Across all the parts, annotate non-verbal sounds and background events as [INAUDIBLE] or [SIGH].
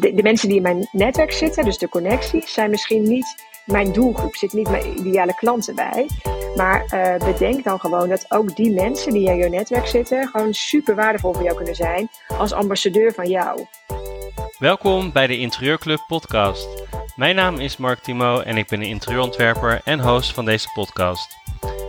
de, mensen die in mijn netwerk zitten, dus de connecties, zijn misschien niet mijn doelgroep, zit niet mijn ideale klanten bij. Maar uh, bedenk dan gewoon dat ook die mensen die in je netwerk zitten, gewoon super waardevol voor jou kunnen zijn als ambassadeur van jou. Welkom bij de Interieurclub podcast. Mijn naam is Mark Timo en ik ben een interieurontwerper en host van deze podcast.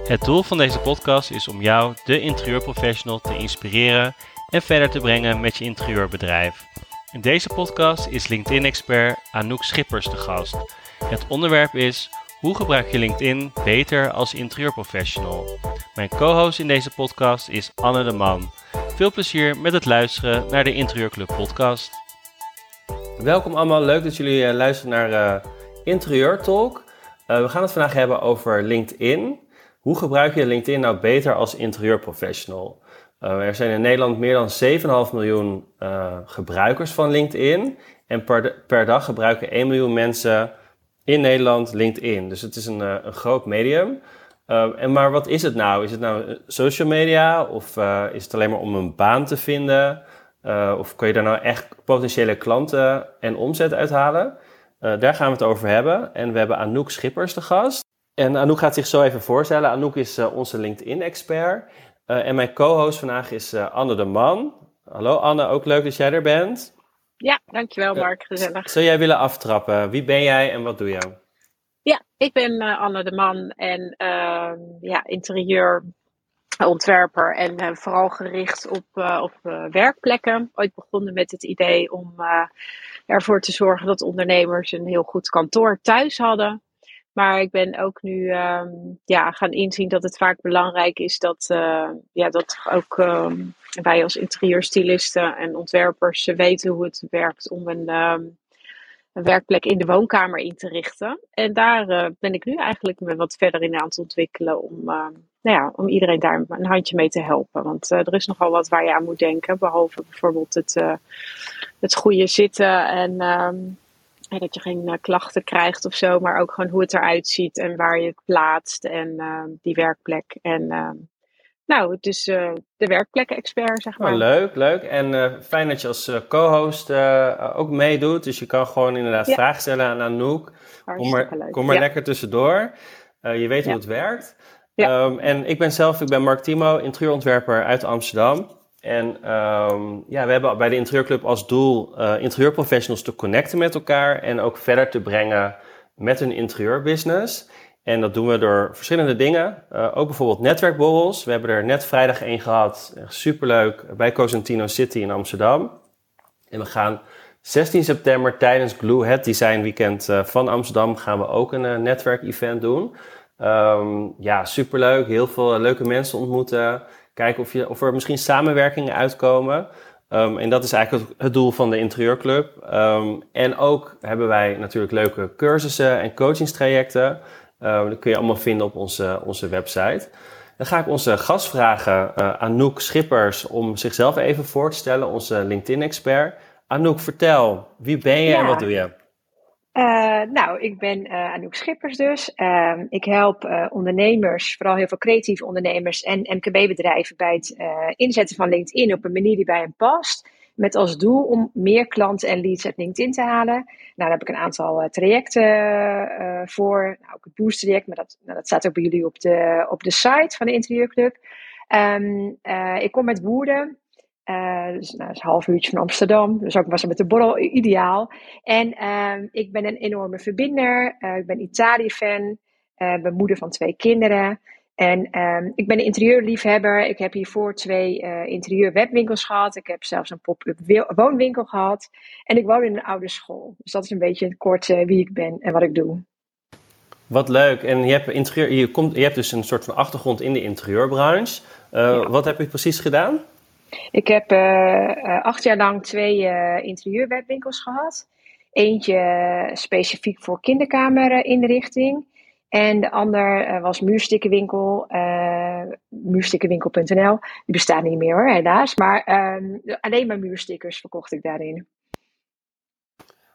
Het doel van deze podcast is om jou, de interieurprofessional, te inspireren en verder te brengen met je interieurbedrijf. In deze podcast is LinkedIn-expert Anouk Schippers de gast. Het onderwerp is hoe gebruik je LinkedIn beter als interieurprofessional? Mijn co-host in deze podcast is Anne de Man. Veel plezier met het luisteren naar de Interieurclub podcast. Welkom allemaal, leuk dat jullie uh, luisteren naar uh, Interieur Talk. Uh, we gaan het vandaag hebben over LinkedIn. Hoe gebruik je LinkedIn nou beter als interieurprofessional? Er zijn in Nederland meer dan 7,5 miljoen gebruikers van LinkedIn. En per, per dag gebruiken 1 miljoen mensen in Nederland LinkedIn. Dus het is een, een groot medium. En maar wat is het nou? Is het nou social media of is het alleen maar om een baan te vinden? Of kun je daar nou echt potentiële klanten en omzet uithalen? daar gaan we het over hebben. En we hebben Anouk Schippers de gast. En Anouk gaat zich zo even voorstellen. Anouk is onze LinkedIn-expert. En mijn co-host vandaag is Anne de Man. Hallo Anne, ook leuk dat jij er bent. Ja, dankjewel Mark, gezellig. Zou jij willen aftrappen? Wie ben jij en wat doe je? Ja, ik ben uh, Anne de Man en uh, ja, interieurontwerper en vooral gericht op, op werkplekken. Ooit begonnen met het idee om ervoor te zorgen dat ondernemers een heel goed kantoor thuis hadden. Maar ik ben ook nu um, ja, gaan inzien dat het vaak belangrijk is dat, ja, dat ook um, wij als interieurstylisten en ontwerpers weten hoe het werkt om een, um, een werkplek in de woonkamer in te richten. En daar uh, ben ik nu eigenlijk wat verder in aan het ontwikkelen om, nou ja, om iedereen daar een handje mee te helpen. Want uh, er is nogal wat waar je aan moet denken, behalve bijvoorbeeld het, het goede zitten en, en dat je geen klachten krijgt of zo, maar ook gewoon hoe het eruit ziet en waar je het plaatst en die werkplek. En nou, het is uh, de werkplekken-expert, zeg maar. Oh, leuk, leuk. En fijn dat je als co-host ook meedoet. Dus je kan gewoon inderdaad ja. vragen stellen aan Anouk. Kom maar, leuk. kom maar ja. lekker tussendoor. je weet hoe het werkt. Um, en ik ben zelf, ik ben Mark Timo, interieurontwerper uit Amsterdam. En um, ja, we hebben bij de Interieurclub als doel interieurprofessionals te connecten met elkaar. En ook verder te brengen met hun interieurbusiness. En dat doen we door verschillende dingen. Uh, ook bijvoorbeeld netwerkborrels. We hebben er net vrijdag één gehad. Superleuk. Bij Cosentino City in Amsterdam. En we gaan 16 september tijdens Glue Het Design Weekend uh, van Amsterdam gaan we ook een uh, netwerkevent doen. Um, ja, superleuk. Heel veel leuke mensen ontmoeten. Kijken of, je, of er misschien samenwerkingen uitkomen. Um, en dat is eigenlijk het, het, doel van de interieurclub. Um, en ook hebben wij natuurlijk leuke cursussen en coachingstrajecten. Uh, dat kun je allemaal vinden op onze, onze website. Dan ga ik onze gast vragen, uh, Anouk Schippers, om zichzelf even voor te stellen, onze LinkedIn-expert. Anouk, vertel, wie ben je ja. en wat doe je? Uh, nou, ik ben uh, Anouk Schippers dus. Uh, ik help ondernemers, vooral heel veel creatieve ondernemers en MKB-bedrijven bij het inzetten van LinkedIn op een manier die bij hen past. Met als doel om meer klanten en leads uit LinkedIn te halen. Nou, daar heb ik een aantal trajecten voor. Nou, ook het Boost traject, maar dat, nou, dat staat ook bij jullie op de, op de site van de Interieurclub. Uh, ik kom met Woerden. dus, nou, is een half uurtje van Amsterdam. Dus ook was het met de borrel ideaal. En ehm, ik ben een enorme verbinder. ik ben Italië-fan. Ik ben moeder van twee kinderen. En um, ik ben een interieurliefhebber. Ik heb hiervoor twee uh, interieurwebwinkels gehad. Ik heb zelfs een pop-up woonwinkel gehad. En ik woon in een oude school. Dus dat is een beetje kort uh, wie ik ben en wat ik doe. Wat leuk. En je hebt, interieur, je, komt, je hebt dus een soort van achtergrond in de interieurbranche. Uh, ja. Wat heb je precies gedaan? Ik heb acht jaar lang twee interieurwebwinkels gehad. Eentje specifiek voor kinderkamerinrichting. En de ander uh, was muurstikkenwinkel, uh, muurstikkenwinkel.nl. Die bestaat niet meer hoor, helaas. Maar um, alleen maar muurstickers verkocht ik daarin.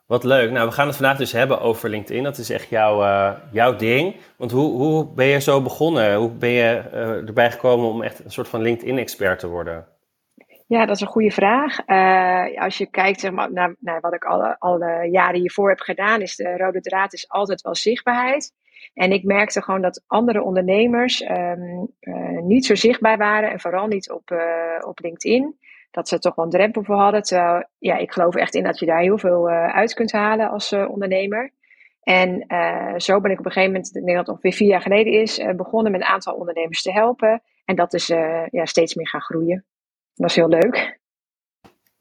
Wat leuk. Nou, we gaan het vandaag dus hebben over LinkedIn. Dat is echt jouw, uh, jouw ding. Want hoe, hoe ben je zo begonnen? Hoe ben je erbij gekomen om echt een soort van LinkedIn-expert te worden? Ja, dat is een goede vraag. Uh, als je kijkt zeg maar, naar, wat ik alle, alle jaren hiervoor heb gedaan, is de rode draad is altijd wel zichtbaarheid. En ik merkte gewoon dat andere ondernemers um, uh, niet zo zichtbaar waren en vooral niet op, uh, op LinkedIn. Dat ze toch wel een drempel voor hadden. Terwijl ja, ik geloof echt in dat je daar heel veel uit kunt halen als ondernemer. En zo ben ik op een gegeven moment, ik denk dat het ongeveer vier jaar geleden is, begonnen met een aantal ondernemers te helpen. En dat is ja, steeds meer gaan groeien. Dat is heel leuk.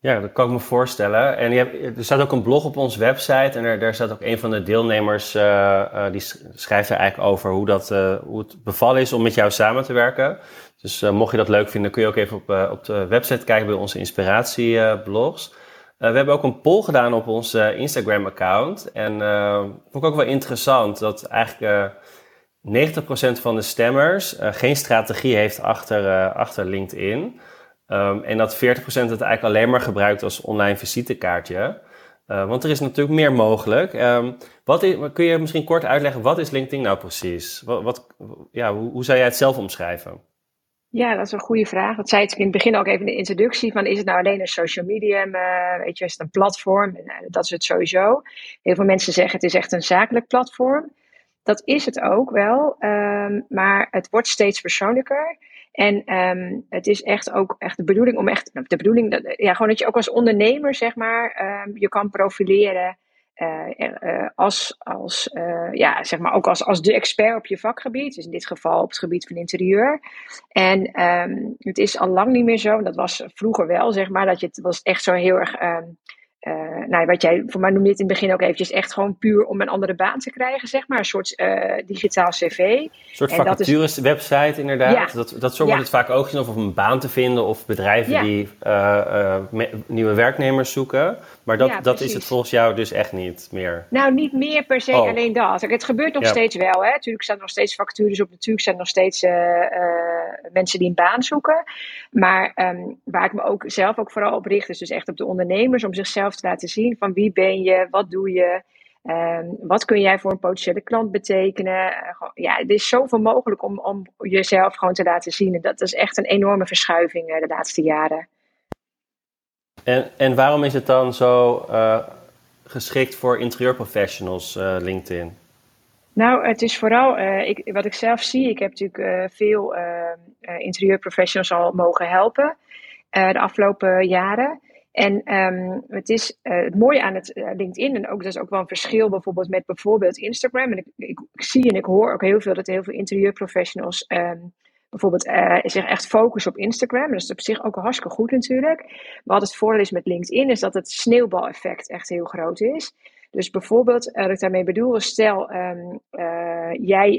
Ja, dat kan ik me voorstellen. En je hebt, er staat ook een blog op onze website en er, daar staat ook een van de deelnemers, uh, uh, die schrijft er eigenlijk over hoe, dat, uh, hoe het bevallen is om met jou samen te werken. Dus mocht je dat leuk vinden, kun je ook even op, op de website kijken bij onze inspiratieblogs. we hebben ook een poll gedaan op ons Instagram-account. En vond ik ook wel interessant dat eigenlijk 90% van de stemmers geen strategie heeft achter, achter LinkedIn. Um, en dat 40% het eigenlijk alleen maar gebruikt als online visitekaartje. Uh, want er is natuurlijk meer mogelijk. Um, wat is, kun je misschien kort uitleggen, wat is LinkedIn nou precies? Wat, wat ja, hoe, hoe, zou jij het zelf omschrijven? Ja, dat is een goede vraag. Dat zei ik in het begin ook even in de introductie. Van, is het nou alleen een social medium? Uh, weet je, is het een platform? Uh, dat is het sowieso. Heel veel mensen zeggen het is echt een zakelijk platform. Dat is het ook wel. Um, maar het wordt steeds persoonlijker. En um, het is echt ook echt de bedoeling om echt, nou, de bedoeling, dat, ja, gewoon dat je ook als ondernemer, zeg maar, um, je kan profileren. Uh, uh, als, als uh, ja, zeg maar ook als, als de expert op je vakgebied, dus in dit geval op het gebied van interieur. En um, het is al lang niet meer zo, dat was vroeger wel, zeg maar, dat je het was echt zo heel erg uh, nou, wat jij voor mij noemde het in het begin ook eventjes echt gewoon puur om een andere baan te krijgen, zeg maar. Een soort uh, digitaal cv. Een soort vacatures website inderdaad. Dat, dat zo wordt het vaak ook gezien of een baan te vinden of bedrijven die uh, nieuwe werknemers zoeken. Maar dat, dat is het volgens jou dus echt niet meer? Nou, niet meer per se oh. alleen dat. Het gebeurt nog steeds wel. Hè. Natuurlijk staan er nog steeds vacatures op. Natuurlijk zijn er nog steeds mensen die een baan zoeken. Maar um, waar ik me ook zelf ook vooral op richt, is dus echt op de ondernemers om zichzelf te laten zien van wie ben je, wat doe je, um, wat kun jij voor een potentiële klant betekenen. Uh, ja, er is zoveel mogelijk om, om jezelf gewoon te laten zien. En dat is echt een enorme verschuiving de laatste jaren. En, en waarom is het dan zo uh, geschikt voor interieurprofessionals, LinkedIn? Nou, het is vooral, ik, wat ik zelf zie, ik heb natuurlijk veel interieurprofessionals al mogen helpen de afgelopen jaren. En um, het is het mooie aan het LinkedIn, en ook dat is ook wel een verschil bijvoorbeeld met bijvoorbeeld Instagram. En ik, ik, zie en ik hoor ook heel veel dat heel veel interieurprofessionals um, bijvoorbeeld uh, zich echt focussen op Instagram. Dat is op zich ook hartstikke goed natuurlijk. Maar wat het voordeel is met LinkedIn, is dat het sneeuwbaleffect echt heel groot is. Dus bijvoorbeeld, wat ik daarmee bedoel, stel um, jij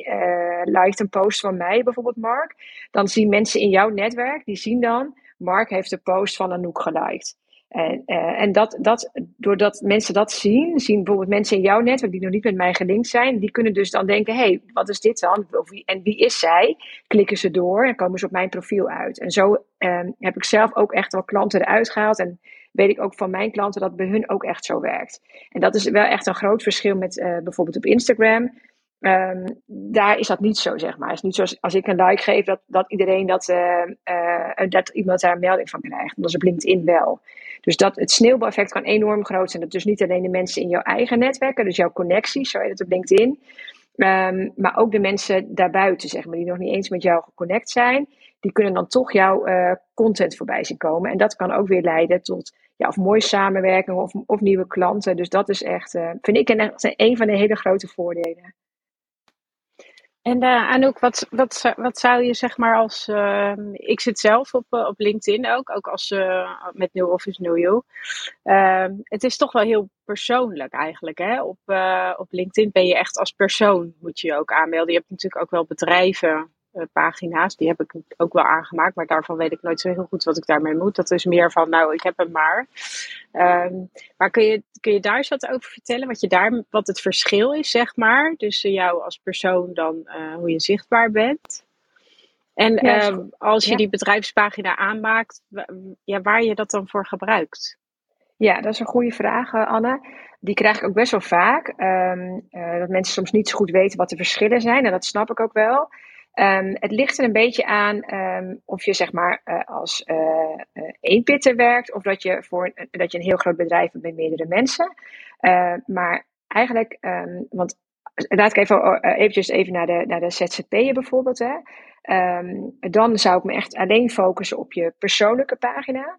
liked een post van mij, bijvoorbeeld Mark. Dan zien mensen in jouw netwerk, die zien dan, Mark heeft de post van Anouk geliked. En, uh, en dat, dat, doordat mensen dat zien, zien bijvoorbeeld mensen in jouw netwerk die nog niet met mij gelinkt zijn, die kunnen dus dan denken: hé, hey, wat is dit dan? Of en wie is zij? Klikken ze door en komen ze op mijn profiel uit. En zo um, heb ik zelf ook echt wel klanten eruit gehaald. En weet ik ook van mijn klanten dat bij hun ook echt zo werkt. En dat is wel echt een groot verschil met uh, bijvoorbeeld op Instagram. Um, daar is dat niet zo, zeg maar. Het is niet zoals als ik een like geef, dat, dat iedereen dat, uh, uh, dat iemand daar een melding van krijgt. Dat is op LinkedIn wel. Dus dat, het sneeuwbaleffect kan enorm groot zijn. Dat dus niet alleen de mensen in jouw eigen netwerken, dus jouw connecties, zo heet het op LinkedIn. Um, maar ook de mensen daarbuiten, zeg maar, die nog niet eens met jou geconnect zijn. Die kunnen dan toch jouw uh, content voorbij zien komen. En dat kan ook weer leiden tot ja, of mooie samenwerking of, of nieuwe klanten. Dus dat is echt, vind ik een, een van de hele grote voordelen. En uh, Anouk, wat, wat, wat zou je zeg maar als... Uh, ik zit zelf op, uh, op LinkedIn ook, ook als met New Office New You. Ehm, het is toch wel heel persoonlijk eigenlijk. Hè? Op, op LinkedIn ben je echt als persoon, moet je je ook aanmelden. Je hebt natuurlijk ook wel bedrijven pagina's. Die heb ik ook wel aangemaakt, maar daarvan weet ik nooit zo heel goed wat ik daarmee moet. Dat is meer van, nou, ik heb hem maar. Um, maar kun je, kun je daar eens wat over vertellen? Wat, je daar, wat het verschil is, zeg maar, tussen jou als persoon dan uh, hoe je zichtbaar bent? En ja, um, als je ja. die bedrijfspagina aanmaakt, ja, waar je dat dan voor gebruikt? Ja, dat is een goede vraag, Anne. Die krijg ik ook best wel vaak. Um, uh, dat mensen soms niet zo goed weten wat de verschillen zijn. En dat snap ik ook wel. Um, het ligt er een beetje aan um, of je zeg maar uh, als uh, eenpitter werkt of dat je, voor, dat je een heel groot bedrijf hebt met meerdere mensen. maar eigenlijk, want laat ik even eventjes even naar de, naar de ZZP'en bijvoorbeeld. Hè. dan zou ik me echt alleen focussen op je persoonlijke pagina.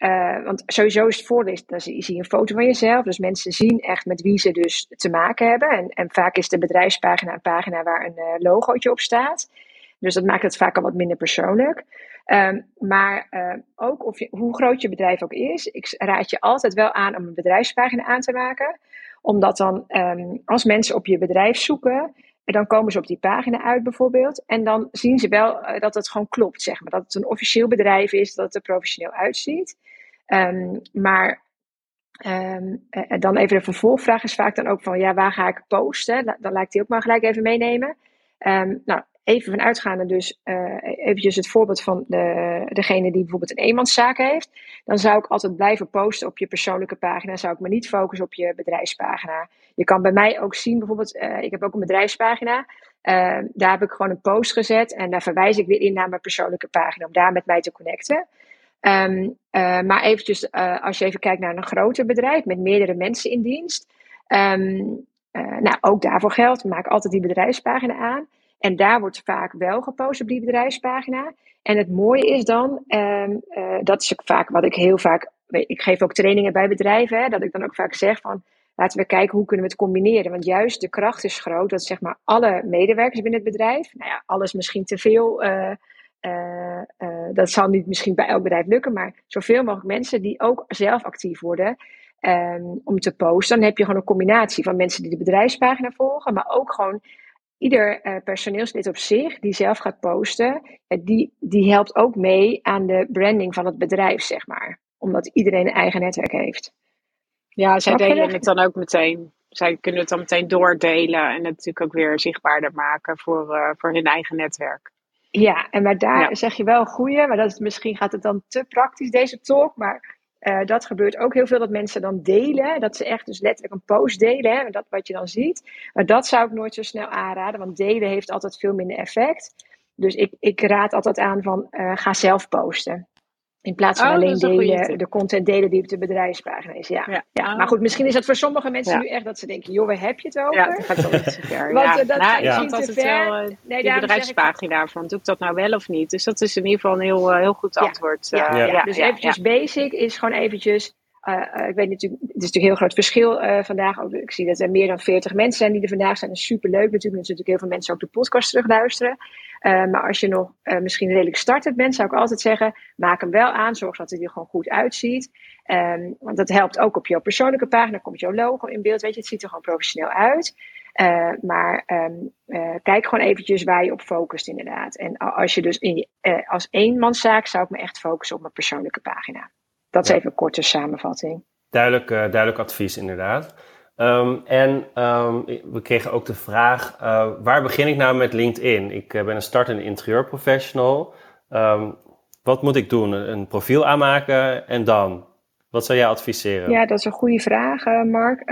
Uh, want sowieso is het voordeel, dan zie je een foto van jezelf. Dus mensen zien echt met wie ze dus te maken hebben. En, en vaak is de bedrijfspagina een pagina waar een uh, logootje op staat. Dus dat maakt het vaak al wat minder persoonlijk. Um, maar uh, ook of je, hoe groot je bedrijf ook is, ik raad je altijd wel aan om een bedrijfspagina aan te maken. Omdat dan, um, als mensen op je bedrijf zoeken, dan komen ze op die pagina uit bijvoorbeeld. En dan zien ze wel dat het gewoon klopt, zeg maar. Dat het een officieel bedrijf is, dat het er professioneel uitziet. Um, maar um, dan even de vervolgvraag is vaak dan ook van, ja, waar ga ik posten? Dan laat ik die ook maar gelijk even meenemen. Um, nou, even vanuitgaande dus uh, eventjes het voorbeeld van de, degene die bijvoorbeeld een eenmanszaak heeft. Dan zou ik altijd blijven posten op je persoonlijke pagina. Zou ik me niet focussen op je bedrijfspagina. Je kan bij mij ook zien, bijvoorbeeld, uh, ik heb ook een bedrijfspagina. Daar heb ik gewoon een post gezet en daar verwijs ik weer in naar mijn persoonlijke pagina om daar met mij te connecten. Um, uh, maar eventjes, uh, als je even kijkt naar een groter bedrijf met meerdere mensen in dienst. Um, uh, nou, ook daarvoor geldt, maak altijd die bedrijfspagina aan. En daar wordt vaak wel gepost op die bedrijfspagina. En het mooie is dan, um, dat is ook vaak wat ik heel vaak, ik geef ook trainingen bij bedrijven, hè, dat ik dan ook vaak zeg van, laten we kijken hoe kunnen we het combineren. Want juist de kracht is groot, dat zeg maar alle medewerkers binnen het bedrijf, nou ja, alles misschien te veel uh, uh, dat zal niet misschien bij elk bedrijf lukken, maar zoveel mogelijk mensen die ook zelf actief worden um, om te posten. Dan heb je gewoon een combinatie van mensen die de bedrijfspagina volgen, maar ook gewoon ieder uh, personeelslid op zich die zelf gaat posten, die, die helpt ook mee aan de branding van het bedrijf, zeg maar. Omdat iedereen een eigen netwerk heeft. Ja, zij delen het dan ook meteen. Zij kunnen het dan meteen doordelen en het natuurlijk ook weer zichtbaarder maken voor, voor hun eigen netwerk. Ja, en maar daar ja. zeg je wel goeie, maar dat is, misschien gaat het dan te praktisch deze talk, maar uh, dat gebeurt ook heel veel dat mensen dan delen, dat ze echt dus letterlijk een post delen, hè, dat wat je dan ziet. Maar dat zou ik nooit zo snel aanraden, want delen heeft altijd veel minder effect. Dus ik, ik raad altijd aan van uh, ga zelf posten. In plaats van oh, alleen delen, de content delen die op de bedrijfspagina is. Ja. ja. ja. Maar goed, misschien is dat voor sommige mensen nu echt dat ze denken: joh, waar heb je het over? Ja, dat gaat wel iets te ver. [LAUGHS] Want ja. dat nou, ja. te ver. Wel, uh, nee, die bedrijfspagina van, doe ik dat nou wel of niet? Dus dat is in ieder geval een heel, uh, heel goed antwoord. Ja. Dus eventjes basic is gewoon eventjes... ik weet natuurlijk, het is natuurlijk een heel groot verschil vandaag. Ook, ik zie dat er meer dan 40 mensen zijn die er vandaag zijn. Dat is superleuk natuurlijk. Dat natuurlijk heel veel mensen ook de podcast terugluisteren. Uh, maar als je nog uh, misschien redelijk startend bent, zou ik altijd zeggen: maak hem wel aan. Zorg dat hij er gewoon goed uitziet. Um, want dat helpt ook op jouw persoonlijke pagina. komt jouw logo in beeld. Weet je, het ziet er gewoon professioneel uit. Uh, maar um, kijk gewoon eventjes waar je op focust, inderdaad. En als je dus in je, als eenmanszaak zou ik me echt focussen op mijn persoonlijke pagina. Dat is ja. even een korte samenvatting. Duidelijk, duidelijk advies, inderdaad. Um, en um, we kregen ook de vraag, uh, waar begin ik nou met LinkedIn? Ik uh, ben een startende interieurprofessional. Um, wat moet ik doen? Een profiel aanmaken en dan? Wat zou jij adviseren? Ja, dat is een goede vraag, uh, Mark.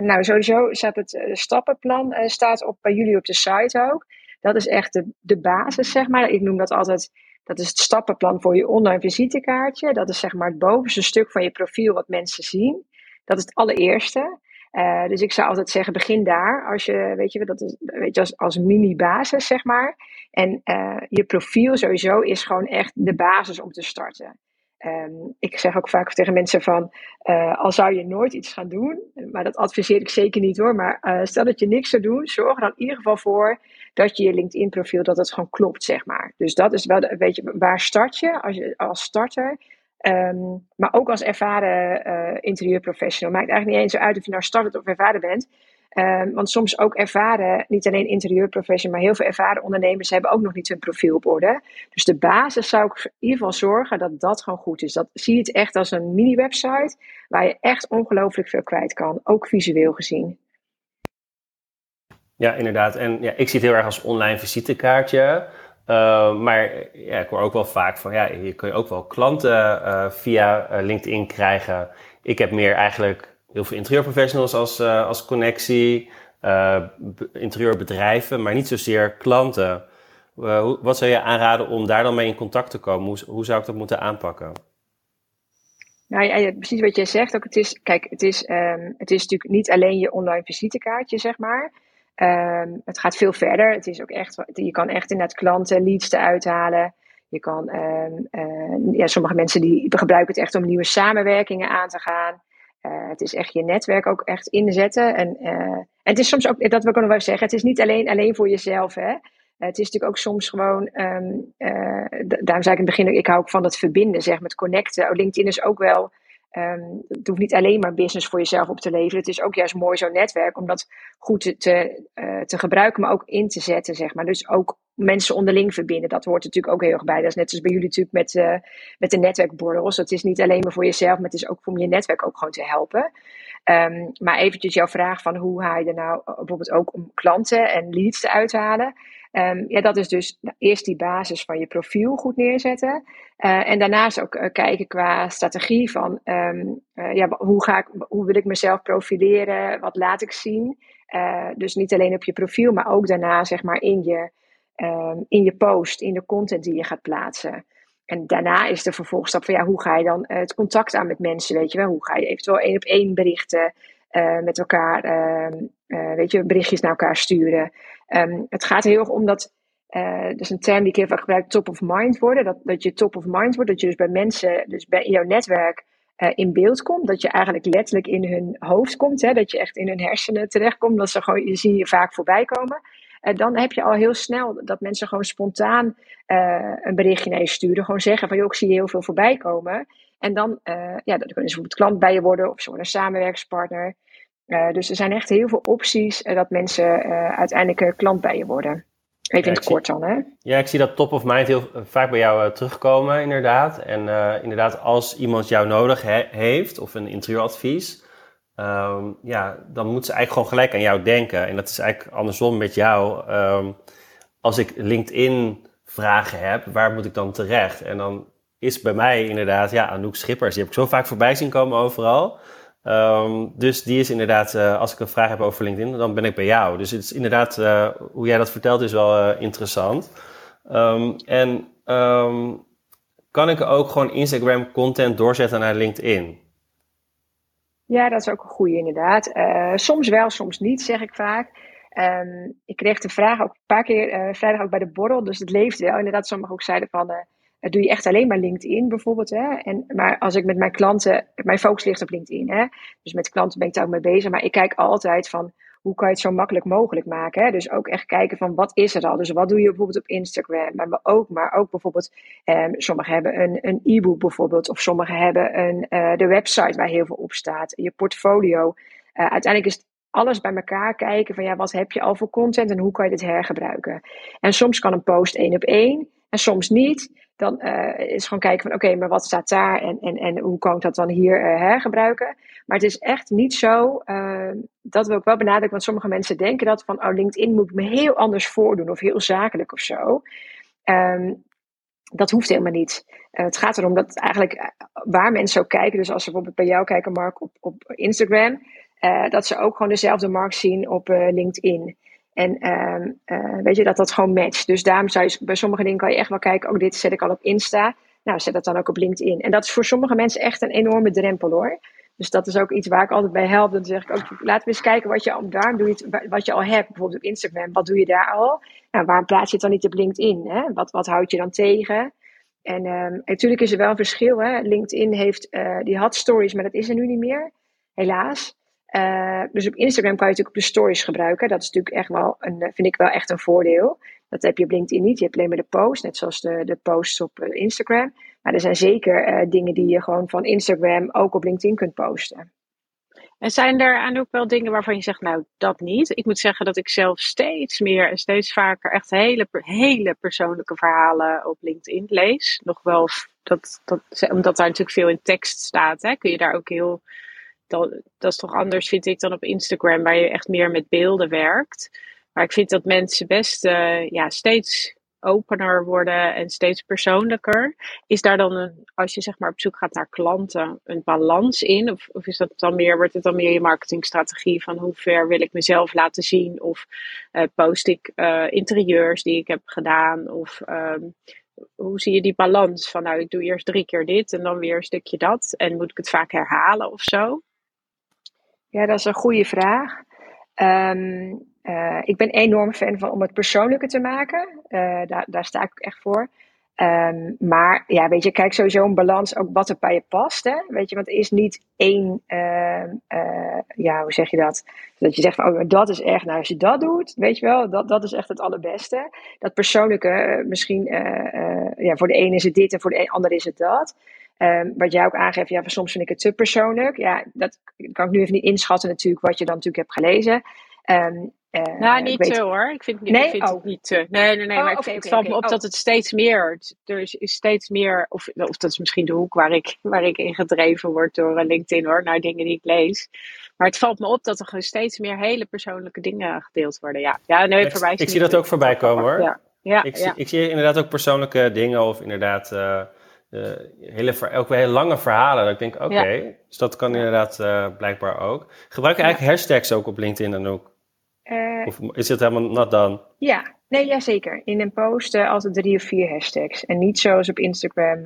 Nou, sowieso staat het stappenplan staat op, bij jullie op de site ook. Dat is echt de, de basis, zeg maar. Ik noem dat altijd, dat is het stappenplan voor je online visitekaartje. Dat is zeg maar het bovenste stuk van je profiel wat mensen zien. Dat is het allereerste. Uh, dus ik zou altijd zeggen, begin daar. Als je, weet je, dat is, weet je als, als mini-basis, zeg maar. En uh, je profiel sowieso is gewoon echt de basis om te starten. Um, ik zeg ook vaak tegen mensen van, uh, al zou je nooit iets gaan doen, maar dat adviseer ik zeker niet hoor, maar stel dat je niks zou doen, zorg er dan in ieder geval voor dat je je LinkedIn profiel, dat het gewoon klopt, zeg maar. Dus dat is wel, de, weet je, waar start je als, als starter? Um, maar ook als ervaren uh, interieurprofessional. Maakt eigenlijk niet eens uit of je nou startend of ervaren bent. Um, want soms ook ervaren, niet alleen interieurprofessional, maar heel veel ervaren ondernemers hebben ook nog niet hun profiel op orde. Dus de basis zou ik in ieder geval zorgen dat dat gewoon goed is. Dat zie je het echt als een mini-website waar je echt ongelooflijk veel kwijt kan, ook visueel gezien. Ja, inderdaad. En ja, ik zie het heel erg als online visitekaartje. Uh, maar ja, ik hoor ook wel vaak van, ja, je kun je ook wel klanten uh, via uh, LinkedIn krijgen. Ik heb meer eigenlijk heel veel interieurprofessionals als, als connectie, interieurbedrijven, maar niet zozeer klanten. wat zou je aanraden om daar dan mee in contact te komen? Hoe, hoe zou ik dat moeten aanpakken? Nou ja, precies wat jij zegt. Ook het is, kijk, het is, um, het is natuurlijk niet alleen je online visitekaartje, zeg maar. Um, het gaat veel verder. Het is ook echt, je kan echt inderdaad klanten leads te uithalen. Je kan, um, uh, ja, sommige mensen die gebruiken het echt om nieuwe samenwerkingen aan te gaan. Uh, het is echt je netwerk ook echt inzetten. En, uh, en het is soms ook, dat wil ik nog wel zeggen, het is niet alleen, alleen voor jezelf. Hè? het is natuurlijk ook soms gewoon, um, daarom zei ik in het begin, ik hou ook van het verbinden, zeg, met connecten. Oh, LinkedIn is ook wel Um, het hoeft niet alleen maar business voor jezelf op te leveren. Het is ook juist mooi zo'n netwerk om dat goed te, te, uh, te, gebruiken, maar ook in te zetten, zeg maar. Dus ook mensen onderling verbinden. Dat hoort natuurlijk ook heel erg bij. Dat is net als bij jullie natuurlijk met, uh, met de netwerkborrels. Dat is niet alleen maar voor jezelf, maar het is ook om je netwerk ook gewoon te helpen. Um, maar eventjes jouw vraag van hoe haal je er nou bijvoorbeeld ook om klanten en leads te uithalen. Um, ja, dat is dus eerst die basis van je profiel goed neerzetten. Uh, en daarnaast ook uh, kijken qua strategie van um, uh, ja, hoe, ga ik, hoe wil ik mezelf profileren, wat laat ik zien. dus niet alleen op je profiel, maar ook daarna zeg maar in je, um, in je post, in de content die je gaat plaatsen. En daarna is de vervolgstap van ja, hoe ga je dan het contact aan met mensen, weet je wel? Hoe ga je eventueel één op één berichten met elkaar, weet je, berichtjes naar elkaar sturen. Um, het gaat heel erg om dat, uh, dus een term die ik heel vaak gebruik, top of mind worden. Dat, dat je top of mind wordt, dat je dus bij mensen, dus bij jouw netwerk in beeld komt. Dat je eigenlijk letterlijk in hun hoofd komt, hè, dat je echt in hun hersenen terechtkomt. Dat ze gewoon, je zie je vaak voorbij komen. Uh, dan heb je al heel snel dat mensen gewoon spontaan een berichtje naar je sturen. Gewoon zeggen van, joh, ik zie heel veel voorbij komen. En dan, ja, dan kunnen ze bijvoorbeeld klant bij je worden of ze worden een samenwerkspartner. Uh, dus er zijn echt heel veel opties uh, dat mensen uh, uiteindelijk klant bij je worden. Even ja, in het kort dan, hè? Ja, ik zie dat top of mind heel vaak bij jou terugkomen, inderdaad. En inderdaad, als iemand jou nodig he heeft, of een interieuradvies, um, ja, dan moet ze eigenlijk gewoon gelijk aan jou denken. En dat is eigenlijk andersom met jou. Um, als ik LinkedIn vragen heb, waar moet ik dan terecht? En dan is bij mij inderdaad, ja, Anouk Schippers, die heb ik zo vaak voorbij zien komen overal. Um, dus die is inderdaad, uh, als ik een vraag heb over LinkedIn, dan ben ik bij jou. Dus het is inderdaad, uh, hoe jij dat vertelt, is wel uh, interessant. Um, en um, kan ik ook gewoon Instagram content doorzetten naar LinkedIn? Ja, dat is ook een goede inderdaad. soms wel, soms niet, zeg ik vaak. ik kreeg de vraag ook een paar keer vrijdag ook bij de borrel, dus het leeft wel. Inderdaad, sommigen ook zeiden van doe je echt alleen maar LinkedIn bijvoorbeeld. Hè? En, maar als ik met mijn klanten, mijn focus ligt op LinkedIn. Hè? Dus met klanten ben ik daar ook mee bezig. Maar ik kijk altijd van hoe kan je het zo makkelijk mogelijk maken. Hè? Dus ook echt kijken van wat is er al. Dus wat doe je bijvoorbeeld op Instagram. Maar ook, maar ook bijvoorbeeld, eh, sommigen hebben een, een e-book bijvoorbeeld. Of sommigen hebben een, uh, de website waar heel veel op staat. Je portfolio. Uh, uiteindelijk is alles bij elkaar kijken van ja, wat heb je al voor content en hoe kan je dit hergebruiken. En soms kan een post één op één en soms niet dan uh, is gewoon kijken van oké, maar wat staat daar en, en, en hoe kan ik dat dan hier uh, hergebruiken. Maar het is echt niet zo, uh, dat wil ik wel benadrukken, want sommige mensen denken dat van oh, LinkedIn moet ik me heel anders voordoen of heel zakelijk of zo. Um, dat hoeft helemaal niet. het gaat erom dat eigenlijk waar mensen ook kijken, dus als ze bijvoorbeeld bij jou kijken, Mark, op, op Instagram, dat ze ook gewoon dezelfde markt zien op LinkedIn. En uh, weet je, dat dat gewoon matcht. Dus daarom zou je bij sommige dingen kan je echt wel kijken, ook dit zet ik al op Insta. Nou, zet dat dan ook op LinkedIn. En dat is voor sommige mensen echt een enorme drempel hoor. Dus dat is ook iets waar ik altijd bij help. Dan zeg ik ook, laten we eens kijken wat je al, doe je wat je al hebt. Bijvoorbeeld op Instagram, wat doe je daar al? Nou, waarom plaats je het dan niet op LinkedIn? Hè? Wat, wat houd je dan tegen? En um, natuurlijk is er wel een verschil. Hè? LinkedIn heeft, uh, die had stories, maar dat is er nu niet meer. Helaas. Uh, dus op Instagram kan je natuurlijk op de stories gebruiken. Dat is natuurlijk echt wel een, eh, vind ik wel echt een voordeel. Dat heb je op LinkedIn niet. Je hebt alleen maar de post, net zoals de, de posts op uh, Instagram. Maar er zijn zeker dingen die je gewoon van Instagram ook op LinkedIn kunt posten. En zijn er aan ook wel dingen waarvan je zegt, nou, dat niet? Ik moet zeggen dat ik zelf steeds meer en steeds vaker echt hele, hele persoonlijke verhalen op LinkedIn lees. Nog wel, dat, dat, omdat daar natuurlijk veel in tekst staat, hè, kun je daar ook heel dat, dat is toch anders, vind ik, dan op Instagram, waar je echt meer met beelden werkt. Maar ik vind dat mensen best uh, ja, steeds opener worden en steeds persoonlijker. Is daar dan, een, als je zeg maar op zoek gaat naar klanten, een balans in? Of, of is dat dan meer, wordt het dan meer je marketingstrategie van hoe ver wil ik mezelf laten zien? Of uh, post ik uh, interieurs die ik heb gedaan? Of um, hoe zie je die balans van nou, ik doe eerst drie keer dit en dan weer een stukje dat. En moet ik het vaak herhalen of zo? Ja, dat is een goede vraag. Um, uh, ik ben enorm fan van om het persoonlijker te maken. Uh, daar, daar sta ik echt voor. Um, maar ja, weet je, kijk sowieso een balans ook wat er bij je past. Hè? Weet je, want er is niet één, uh, ja, hoe zeg je dat? Dat je zegt van, oh, dat is echt, nou als je dat doet, weet je wel, dat, dat is echt het allerbeste. Dat persoonlijke, misschien, ja, voor de ene is het dit en voor de ander is het dat. Um, wat jij ook aangeeft, ja, soms vind ik het te persoonlijk. Ja, dat kan ik nu even niet inschatten natuurlijk, wat je dan natuurlijk hebt gelezen. Um, uh, nou, niet te hoor. Ik vind, nee? ik vind oh. het niet te. Nee, nee, nee. Oh, maar okay, het, valt okay, me op oh. dat het steeds meer. Er is, steeds meer. Of, of dat is misschien de hoek waar ik, waar ik in gedreven word door LinkedIn hoor. Naar dingen die ik lees. Maar het valt me op dat er gewoon steeds meer hele persoonlijke dingen gedeeld worden. Ja, ja nee, ik, ik zie dat ook voorbij komen hoor. Ja. Ja, ik, ja. Zie, ik zie inderdaad ook persoonlijke dingen of inderdaad. Uh, hele, ook weer hele lange verhalen. Dat ik denk, oké, okay, ja. dus dat kan inderdaad uh, blijkbaar ook. Gebruik je eigenlijk hashtags ook op LinkedIn dan ook? Uh, of is het helemaal not done? Ja, nee, ja, zeker. In een post altijd drie of vier hashtags. En niet zoals op Instagram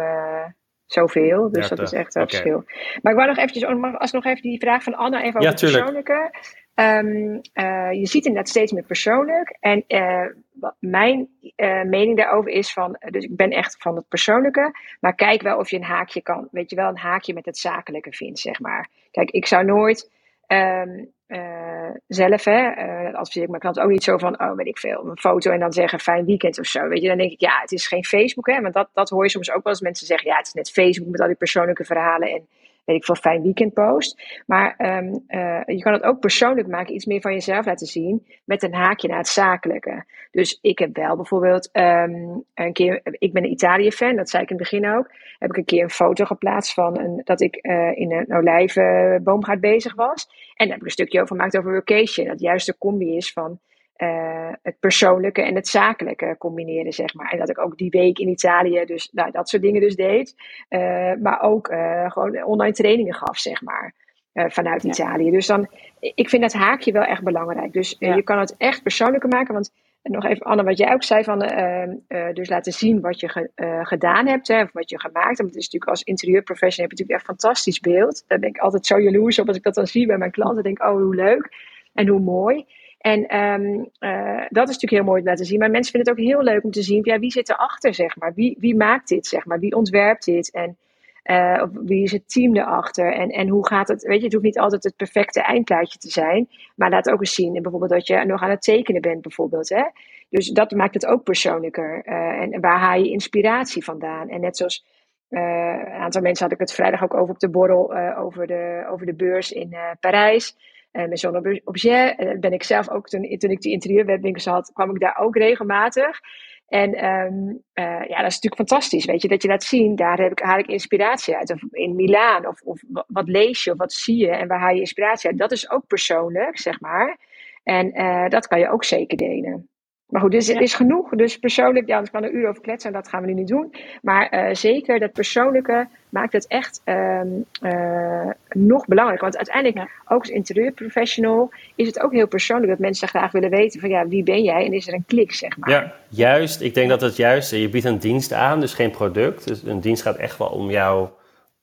zoveel. Dus ja, dat is echt okay. verschil. Maar ik wou nog eventjes, als nog even die vraag van Anna even over het persoonlijke. Um, je ziet inderdaad steeds meer persoonlijk. En mijn mening daarover is van, dus ik ben echt van het persoonlijke. Maar kijk wel of je een haakje kan, weet je wel, een haakje met het zakelijke vindt, zeg maar. Kijk, ik zou nooit... Um, uh, zelf, hè, uh, adviseer ik mijn klant ook niet zo van, oh weet ik veel, een foto en dan zeggen fijn weekend of zo. Weet je, dan denk ik, ja, het is geen Facebook, hè, want dat, dat hoor je soms ook wel eens mensen zeggen, ja, het is net Facebook met al die persoonlijke verhalen en weet ik veel, fijn weekend post. Maar um, uh, je kan het ook persoonlijk maken, iets meer van jezelf laten zien, met een haakje naar het zakelijke. Dus ik heb wel bijvoorbeeld um, een keer, ik ben een Italië-fan, dat zei ik in het begin ook, heb ik een keer een foto geplaatst van een, dat ik uh, in een olijvenboomgaard bezig was. En daar heb ik een stukje over gemaakt over vacation, dat juist de combi is van uh, het persoonlijke en het zakelijke combineren, zeg maar. En dat ik ook die week in Italië dus nou, dat soort dingen dus deed. Uh, maar ook uh, gewoon online trainingen gaf, zeg maar. vanuit ja. Italië. Dus dan, ik vind dat haakje wel echt belangrijk. Dus ja. je kan het echt persoonlijker maken. Want nog even, Anne, wat jij ook zei van dus laten zien wat je ge, gedaan hebt, hè, of wat je gemaakt hebt. Het is natuurlijk als interieurprofessional heb je natuurlijk echt een fantastisch beeld. Daar ben ik altijd zo jaloers op als ik dat dan zie bij mijn klanten. denk oh, hoe leuk en hoe mooi. En um, uh, dat is natuurlijk heel mooi om te laten zien. Maar mensen vinden het ook heel leuk om te zien, ja, wie zit erachter, zeg maar? Wie, wie maakt dit, zeg maar? Wie ontwerpt dit? En uh, wie is het team erachter? En, en hoe gaat het? Weet je, het hoeft niet altijd het perfecte eindplaatje te zijn. Maar laat ook eens zien, en bijvoorbeeld dat je nog aan het tekenen bent, bijvoorbeeld. Hè? Dus dat maakt het ook persoonlijker. Uh, en waar haal je inspiratie vandaan? En net zoals een aantal mensen had ik het vrijdag ook over op de borrel over, de, over de beurs in Parijs. Uh, met zo'n objet. En ben ik zelf ook, toen, toen ik die interieurwebwinkels had, kwam ik daar ook regelmatig. En um, uh, ja, dat is natuurlijk fantastisch, weet je, dat je laat zien, daar heb ik, haal ik inspiratie uit. Of in Milaan, of, of wat lees je, of wat zie je en waar haal je inspiratie uit. Dat is ook persoonlijk, zeg maar. En dat kan je ook zeker delen. Maar goed, dus ja. is genoeg. Dus persoonlijk, ja, ik kan een uur over kletsen, dat gaan we nu niet doen. Maar uh, zeker dat persoonlijke maakt het echt um, uh, nog belangrijker. Want uiteindelijk, ja. ook als interieurprofessional, is het ook heel persoonlijk dat mensen graag willen weten van ja, wie ben jij? En is er een klik, zeg maar. Ja, juist. Ik denk dat het juist, je biedt een dienst aan, dus geen product. Dus een dienst gaat echt wel om jou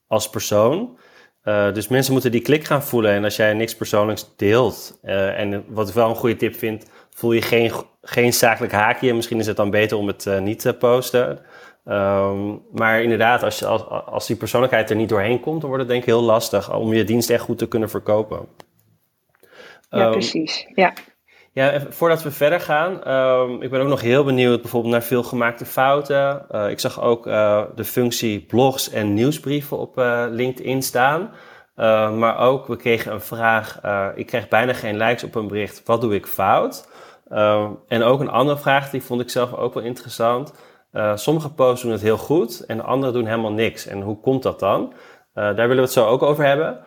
als persoon. Uh, dus mensen moeten die klik gaan voelen. En als jij niks persoonlijks deelt, uh, en wat ik wel een goede tip vind, voel je geen, geen zakelijk haakje. Misschien is het dan beter om het uh, niet te posten. Um, maar inderdaad, als, je, als, als die persoonlijkheid er niet doorheen komt, dan wordt het denk ik heel lastig om je dienst echt goed te kunnen verkopen. Ja, um, precies. Ja. Ja, voordat we verder gaan, um, ik ben ook nog heel benieuwd bijvoorbeeld naar veel gemaakte fouten. Uh, ik zag ook uh, de functie blogs en nieuwsbrieven op uh, LinkedIn staan. maar ook, we kregen een vraag, ik kreeg bijna geen likes op een bericht, wat doe ik fout? Uh, en ook een andere vraag, die vond ik zelf ook wel interessant. Uh, sommige posts doen het heel goed en andere doen helemaal niks. En hoe komt dat dan? Uh, daar willen we het zo ook over hebben.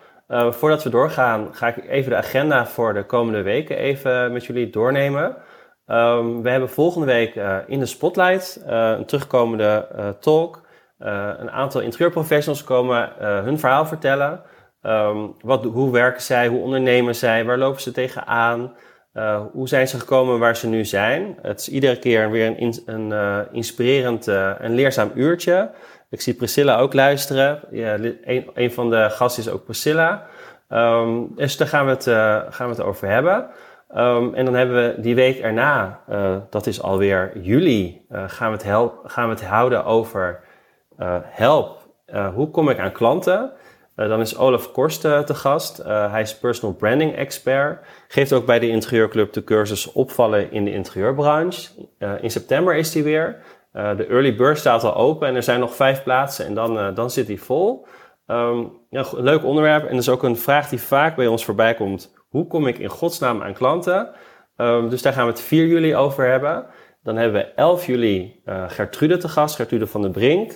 voordat we doorgaan, ga ik even de agenda voor de komende weken even met jullie doornemen. Ehm, we hebben volgende week in de Spotlight een terugkomende talk. een aantal interieurprofessionals komen hun verhaal vertellen. Ehm, wat, hoe werken zij, hoe ondernemen zij, waar lopen ze tegenaan? Uh, hoe zijn ze gekomen waar ze nu zijn? Het is iedere keer weer een, een uh, inspirerend en uh, leerzaam uurtje. Ik zie Priscilla ook luisteren. Ja, een, van de gasten is ook Priscilla. Um, dus daar gaan we het, gaan we het over hebben. Um, en dan hebben we die week erna, dat is alweer juli, gaan, we het help, gaan we het houden over help. hoe kom ik aan klanten? Uh, dan is Olaf Korst uh, te gast. Uh, hij is personal branding expert. Geeft ook bij de Interieurclub de cursus opvallen in de interieurbranche. in september is hij weer. de early bird staat al open en er zijn nog vijf plaatsen en dan, dan zit hij vol. Um, ja, leuk onderwerp en dat is ook een vraag die vaak bij ons voorbij komt. Hoe kom ik in godsnaam aan klanten? Um, dus daar gaan we het 4 juli over hebben. Dan hebben we 11 juli Gertrude te gast, Gertrude van der Brink.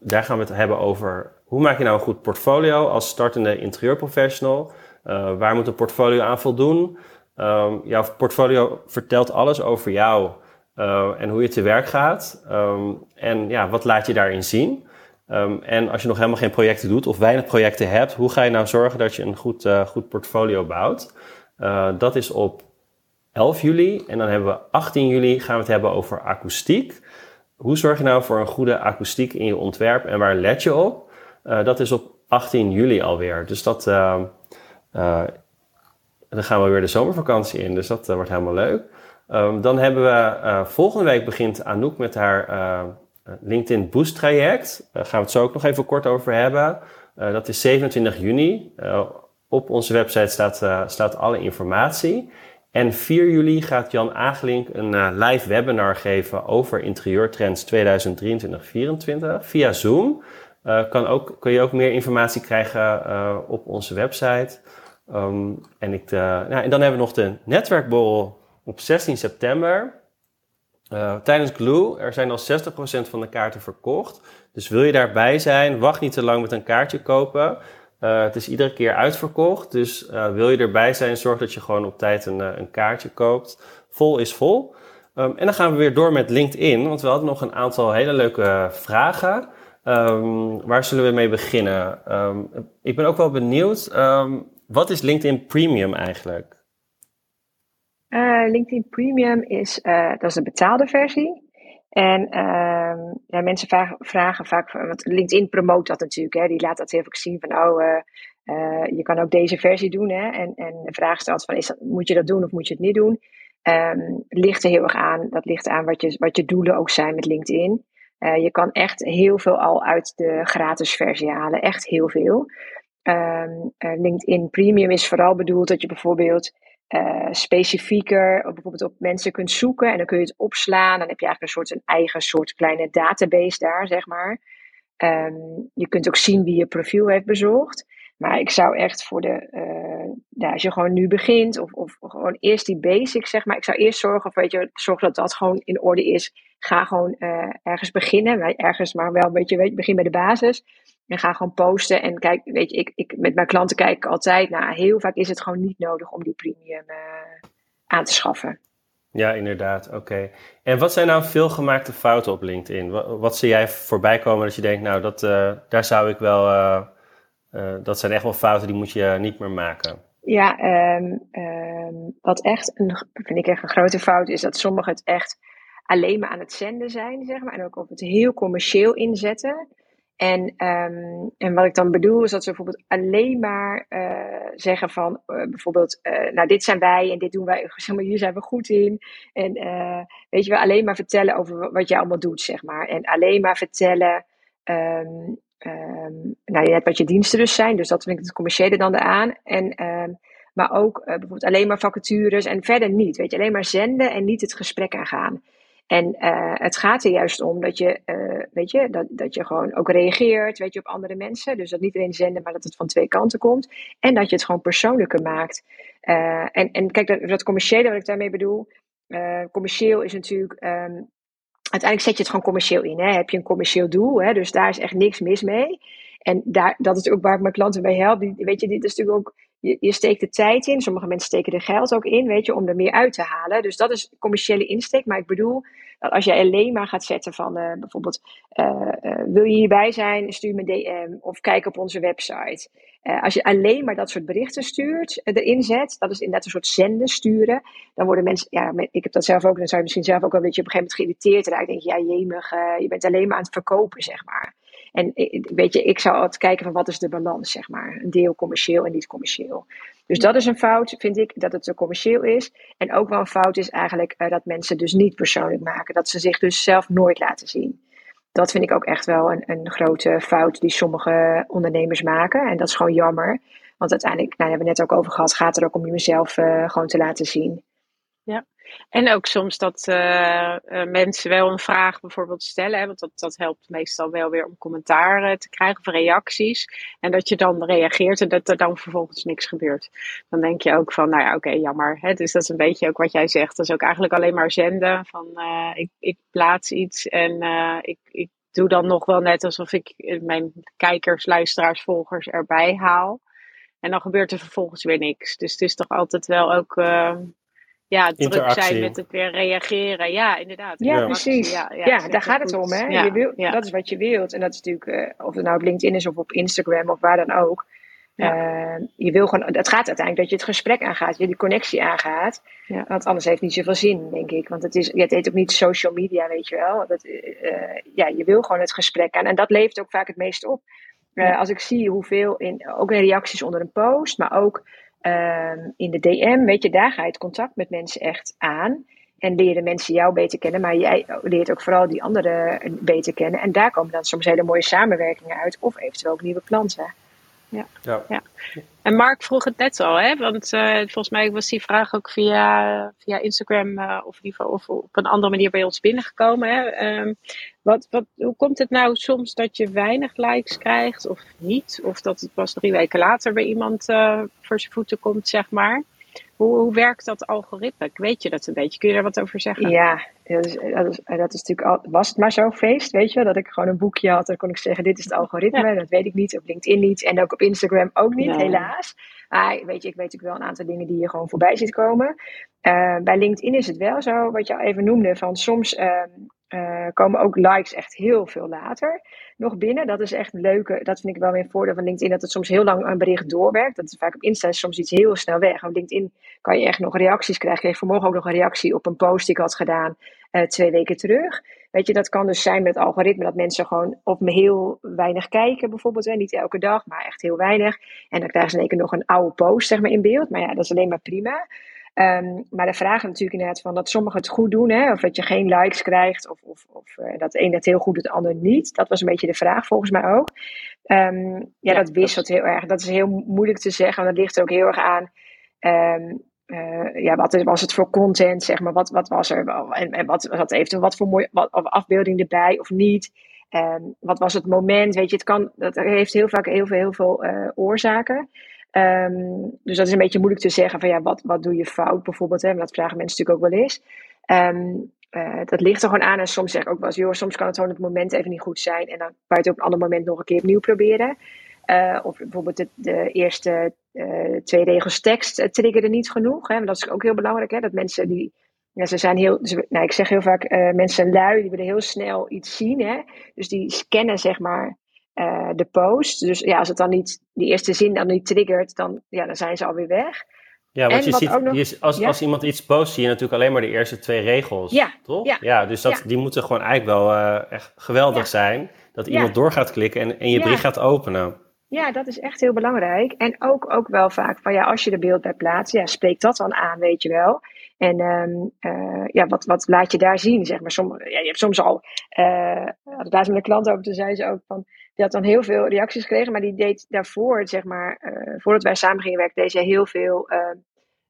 daar gaan we het hebben over hoe maak je nou een goed portfolio als startende interieurprofessional? Uh, waar moet een portfolio aan voldoen? Um, jouw portfolio vertelt alles over jou uh, en hoe je te werk gaat. Um, en ja, wat laat je daarin zien? Um, en als je nog helemaal geen projecten doet of weinig projecten hebt, hoe ga je nou zorgen dat je een goed, uh, goed portfolio bouwt? dat is op 11 juli. En dan hebben we 18 juli gaan we het hebben over akoestiek. Hoe zorg je nou voor een goede akoestiek in je ontwerp en waar let je op? Uh, dat is op 18 juli alweer. Dus dat, uh, uh, dan gaan we weer de zomervakantie in. Dus dat wordt helemaal leuk. Um, dan hebben we volgende week begint Anouk met haar LinkedIn Boost traject. Daar gaan we het zo ook nog even kort over hebben. dat is 27 juni. op onze website staat, staat alle informatie. En 4 juli gaat Jan Agelink een live webinar geven over interieurtrends 2023-2024 via Zoom. Uh, kan ook, kun je ook meer informatie krijgen uh, op onze website. Um, en, ik, uh, ja, en dan hebben we nog de netwerkborrel op 16 september. tijdens Glue, er zijn al 60% van de kaarten verkocht. Dus wil je daarbij zijn, wacht niet te lang met een kaartje kopen. het is iedere keer uitverkocht. Dus wil je erbij zijn, zorg dat je gewoon op tijd een, een kaartje koopt. Vol is vol. Um, en dan gaan we weer door met LinkedIn, want we hadden nog een aantal hele leuke vragen. Um, waar zullen we mee beginnen? Um, ik ben ook wel benieuwd, um, wat is LinkedIn Premium eigenlijk? Uh, LinkedIn Premium is, uh, dat is een betaalde versie. En ja, mensen vragen, vragen, vaak, want LinkedIn promoot dat natuurlijk. Hè, die laat dat heel veel zien van, oh, uh, je kan ook deze versie doen. Hè, en, en de vraag stelt van, is dat, moet je dat doen of moet je het niet doen? ligt er heel erg aan, dat ligt aan wat je, wat je doelen ook zijn met LinkedIn. Uh, je kan echt heel veel al uit de gratis versie halen. Echt heel veel. Um, uh, LinkedIn Premium is vooral bedoeld dat je bijvoorbeeld uh, specifieker bijvoorbeeld op mensen kunt zoeken. En dan kun je het opslaan. Dan heb je eigenlijk een soort een eigen soort kleine database daar, zeg maar. Um, je kunt ook zien wie je profiel heeft bezocht. Maar ik zou echt voor de, uh, ja, als je gewoon nu begint, of, of gewoon eerst die basics, zeg maar. Ik zou eerst zorgen, of weet je, zorg dat dat gewoon in orde is. Ga gewoon uh, ergens beginnen, ergens maar wel een beetje, weet begin bij de basis. En ga gewoon posten. En kijk, weet je, ik, ik, met mijn klanten kijk ik altijd, nou, heel vaak is het gewoon niet nodig om die premium uh, aan te schaffen. Ja, inderdaad. Oké. En wat zijn nou veel gemaakte fouten op LinkedIn? Wat, zie jij voorbij komen dat je denkt, nou, dat, daar zou ik wel dat zijn echt wel fouten die moet je niet meer maken. Ja, um, um, wat echt een, vind ik echt een grote fout is dat sommigen het echt alleen maar aan het zenden zijn, zeg maar. En ook op het heel commercieel inzetten. En, um, en wat ik dan bedoel is dat ze bijvoorbeeld alleen maar uh, zeggen van uh, bijvoorbeeld, nou dit zijn wij en dit doen wij, [LAUGHS] zeg maar, hier zijn we goed in. En weet je wel, alleen maar vertellen over wat je allemaal doet, zeg maar. En alleen maar vertellen Um, nou, hebt wat je diensten dus zijn, dus dat vind ik het commerciële dan aan. En, um, maar ook uh, bijvoorbeeld alleen maar vacatures en verder niet. Weet je, alleen maar zenden en niet het gesprek aangaan. En uh, het gaat er juist om dat je, uh, weet je, dat, dat je gewoon ook reageert, weet je, op andere mensen. Dus dat niet alleen zenden, maar dat het van twee kanten komt. En dat je het gewoon persoonlijker maakt. en, en kijk, dat, dat commerciële wat ik daarmee bedoel, commercieel is natuurlijk um, uiteindelijk zet je het gewoon commercieel in. Hè? Heb je een commercieel doel, hè? dus daar is echt niks mis mee. En daar, dat is ook waar ik mijn klanten bij help. Die, weet je, dit is natuurlijk ook je, je steekt de tijd in. Sommige mensen steken er geld ook in, weet je, om er meer uit te halen. Dus dat is commerciële insteek. Maar ik bedoel dat als jij alleen maar gaat zetten van uh, bijvoorbeeld, uh, uh, wil je hierbij zijn, stuur me DM of kijk op onze website. als je alleen maar dat soort berichten stuurt, erin zet, dat is inderdaad een soort zenden sturen, dan worden mensen, ja, ik heb dat zelf ook, dan zou je misschien zelf ook wel een beetje op een gegeven moment geïrriteerd raken. denk je, ja, jemig, je bent alleen maar aan het verkopen, zeg maar. En weet je, ik zou altijd kijken van wat is de balans, zeg maar. Een deel commercieel en niet commercieel. Dus dat is een fout, vind ik, dat het te commercieel is. En ook wel een fout is eigenlijk uh, dat mensen dus niet persoonlijk maken. Dat ze zich dus zelf nooit laten zien. Dat vind ik ook echt wel een, een grote fout die sommige ondernemers maken. En dat is gewoon jammer. Want uiteindelijk, nou, daar hebben we net ook over gehad, gaat er ook om jezelf uh, gewoon te laten zien. Ja, en ook soms dat uh, uh, mensen wel een vraag bijvoorbeeld stellen, want dat, dat helpt meestal wel weer om commentaar uh, te krijgen of reacties. En dat je dan reageert en dat er dan vervolgens niks gebeurt. Dan denk je ook van, nou ja, oké, jammer. Hè? Dus dat is een beetje ook wat jij zegt. Dat is ook eigenlijk alleen maar zenden van, ik, ik plaats iets en ik, ik doe dan nog wel net alsof ik mijn kijkers, luisteraars, volgers erbij haal. En dan gebeurt er vervolgens weer niks. Dus het is toch altijd wel ook ja, druk zijn met het weer reageren. Ja, inderdaad. Ja, precies. Ja, ja, ja daar gaat het om. Hè? je wil, Dat is wat je wilt. En dat is natuurlijk, uh, of het nou op LinkedIn is of op Instagram of waar dan ook. Uh, je wil gewoon, het gaat uiteindelijk dat je het gesprek aangaat, je die connectie aangaat. Want anders heeft het niet zoveel zin, denk ik. Want het, is, ja, het heet ook niet social media, weet je wel. Dat, uh, ja, je wil gewoon het gesprek aan. En dat levert ook vaak het meest op. Als ik zie hoeveel, in, ook in reacties onder een post, maar ook um, in de DM, weet je, daar ga je het contact met mensen echt aan. En leren mensen jou beter kennen, maar jij leert ook vooral die anderen beter kennen. En daar komen dan soms hele mooie samenwerkingen uit, of eventueel ook nieuwe klanten. Ja. ja. ja. En Mark vroeg het net al, hè? want uh, volgens mij was die vraag ook via, via Instagram uh, of, geval, of op een andere manier bij ons binnengekomen. Hè? Um, wat, wat, hoe komt het nou soms dat je weinig likes krijgt of niet? Of dat het pas drie weken later bij iemand uh, voor zijn voeten komt, zeg maar? Hoe, hoe werkt dat algoritme? Weet je dat een beetje? Kun je daar wat over zeggen? Ja, dat is, dat is, dat is natuurlijk al, was het maar zo'n feest, weet je, dat ik gewoon een boekje had. Dan kon ik zeggen, dit is het algoritme. Dat weet ik niet, op LinkedIn niet en ook op Instagram ook niet, helaas. Maar weet je, ik weet natuurlijk wel een aantal dingen die je gewoon voorbij ziet komen. Uh, bij LinkedIn is het wel zo, wat je al even noemde, van soms uh, uh, komen ook likes echt heel veel later nog binnen. Dat is echt leuke, dat vind ik wel weer een voordeel van LinkedIn, dat het soms heel lang een bericht doorwerkt. Dat is vaak op Insta is soms iets heel snel weg. Op LinkedIn kan je echt nog reacties krijgen. Ik kreeg vanmorgen ook nog een reactie op een post die ik had gedaan uh, twee weken terug. Weet je, dat kan dus zijn met het algoritme dat mensen gewoon op me heel weinig kijken, bijvoorbeeld. Hè? Niet elke dag, maar echt heel weinig. En dan krijgen ze in één keer nog een oude post zeg maar, in beeld. Maar ja, dat is alleen maar prima. Um, maar de vraag natuurlijk inderdaad van dat sommigen het goed doen, hè, of dat je geen likes krijgt, of, of, of uh, dat de een het heel goed doet, de ander niet. Dat was een beetje de vraag volgens mij ook. Um, ja, ja, dat wisselt heel erg. Dat is heel moeilijk te zeggen, want dat ligt er ook heel erg aan. Um, uh, ja, wat was het voor content, zeg maar, wat, wat was er, en, en wat, wat eventueel, wat voor mooie wat, of afbeelding erbij of niet. Wat was het moment, weet je, het kan, dat heeft heel vaak heel veel, heel veel uh, oorzaken. Um, dus dat is een beetje moeilijk te zeggen van ja, wat, wat doe je fout bijvoorbeeld. Hè? dat vragen mensen natuurlijk ook wel eens. Um, uh, dat ligt er gewoon aan. En soms zeg ik ook wel eens, joh, soms kan het gewoon het moment even niet goed zijn. En dan kan je het op een ander moment nog een keer opnieuw proberen. Uh, of bijvoorbeeld de, de eerste uh, twee regels tekst triggeren niet genoeg. Hè? Dat is ook heel belangrijk. Hè? Dat mensen die, ja, ze zijn heel, ze, nou, ik zeg heel vaak, mensen lui, die willen heel snel iets zien. Hè? Dus die scannen zeg maar uh, de post. Dus ja, als het dan niet, die eerste zin dan niet triggert, dan, ja, dan zijn ze alweer weg. Ja, want je ziet, nog, je, als, als iemand iets post, zie je natuurlijk alleen maar de eerste twee regels, ja, toch? Ja, ja dus dat, die moeten gewoon eigenlijk wel uh, echt geweldig zijn. Dat iemand door gaat klikken en, en je bericht gaat openen. Ja, dat is echt heel belangrijk. En ook, ook wel vaak van ja, als je de beeld bij plaatst, ja, spreek dat dan aan, weet je wel. En um, uh, ja, wat, wat laat je daar zien, zeg maar. Som, ja, je hebt soms al, uh, had ik laatst met een klant over, toen zei ze ook van, die had dan heel veel reacties gekregen, maar die deed daarvoor, zeg maar, uh, voordat wij samen gingen werken, deed ze heel veel, uh,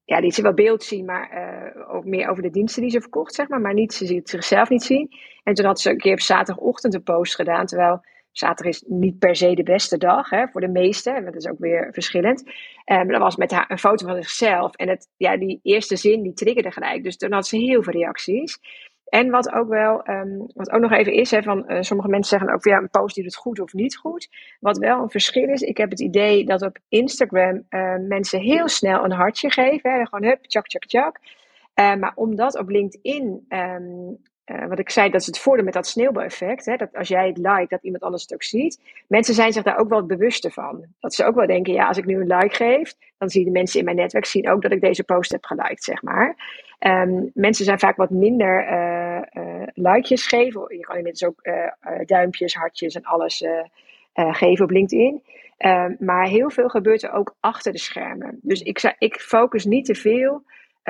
ja, liet ze wel beeld zien, maar uh, ook meer over de diensten die ze verkocht, zeg maar, maar niet, ze ziet zichzelf niet zien. En toen had ze een keer op zaterdagochtend een post gedaan, terwijl zaterdag is niet per se de beste dag hè, voor de meesten, dat is ook weer verschillend. Um, dat was met haar een foto van zichzelf en het, ja, die eerste zin die triggerde gelijk, dus toen had ze heel veel reacties. En wat ook wel, ehm, wat ook nog even is, hè, van uh, sommige mensen zeggen ook ja, een post die het goed of niet goed. Wat wel een verschil is, ik heb het idee dat op Instagram uh, mensen heel snel een hartje geven. Hè, gewoon hup, tjak, tjak, tjak. Uh, maar omdat op LinkedIn um, uh, wat ik zei, dat is het voordeel met dat sneeuwbaleffect. Hè, dat als jij het like, dat iemand anders het ook ziet. Mensen zijn zich daar ook wel bewuster van. Dat ze ook wel denken, ja, als ik nu een like geef, dan zien de mensen in mijn netwerk zien ook dat ik deze post heb geliked, zeg maar. Um, mensen zijn vaak wat minder uh, uh, likejes geven. Je kan inmiddels ook duimpjes, hartjes en alles geven op LinkedIn. Um, maar heel veel gebeurt er ook achter de schermen. Dus ik, ik focus niet te veel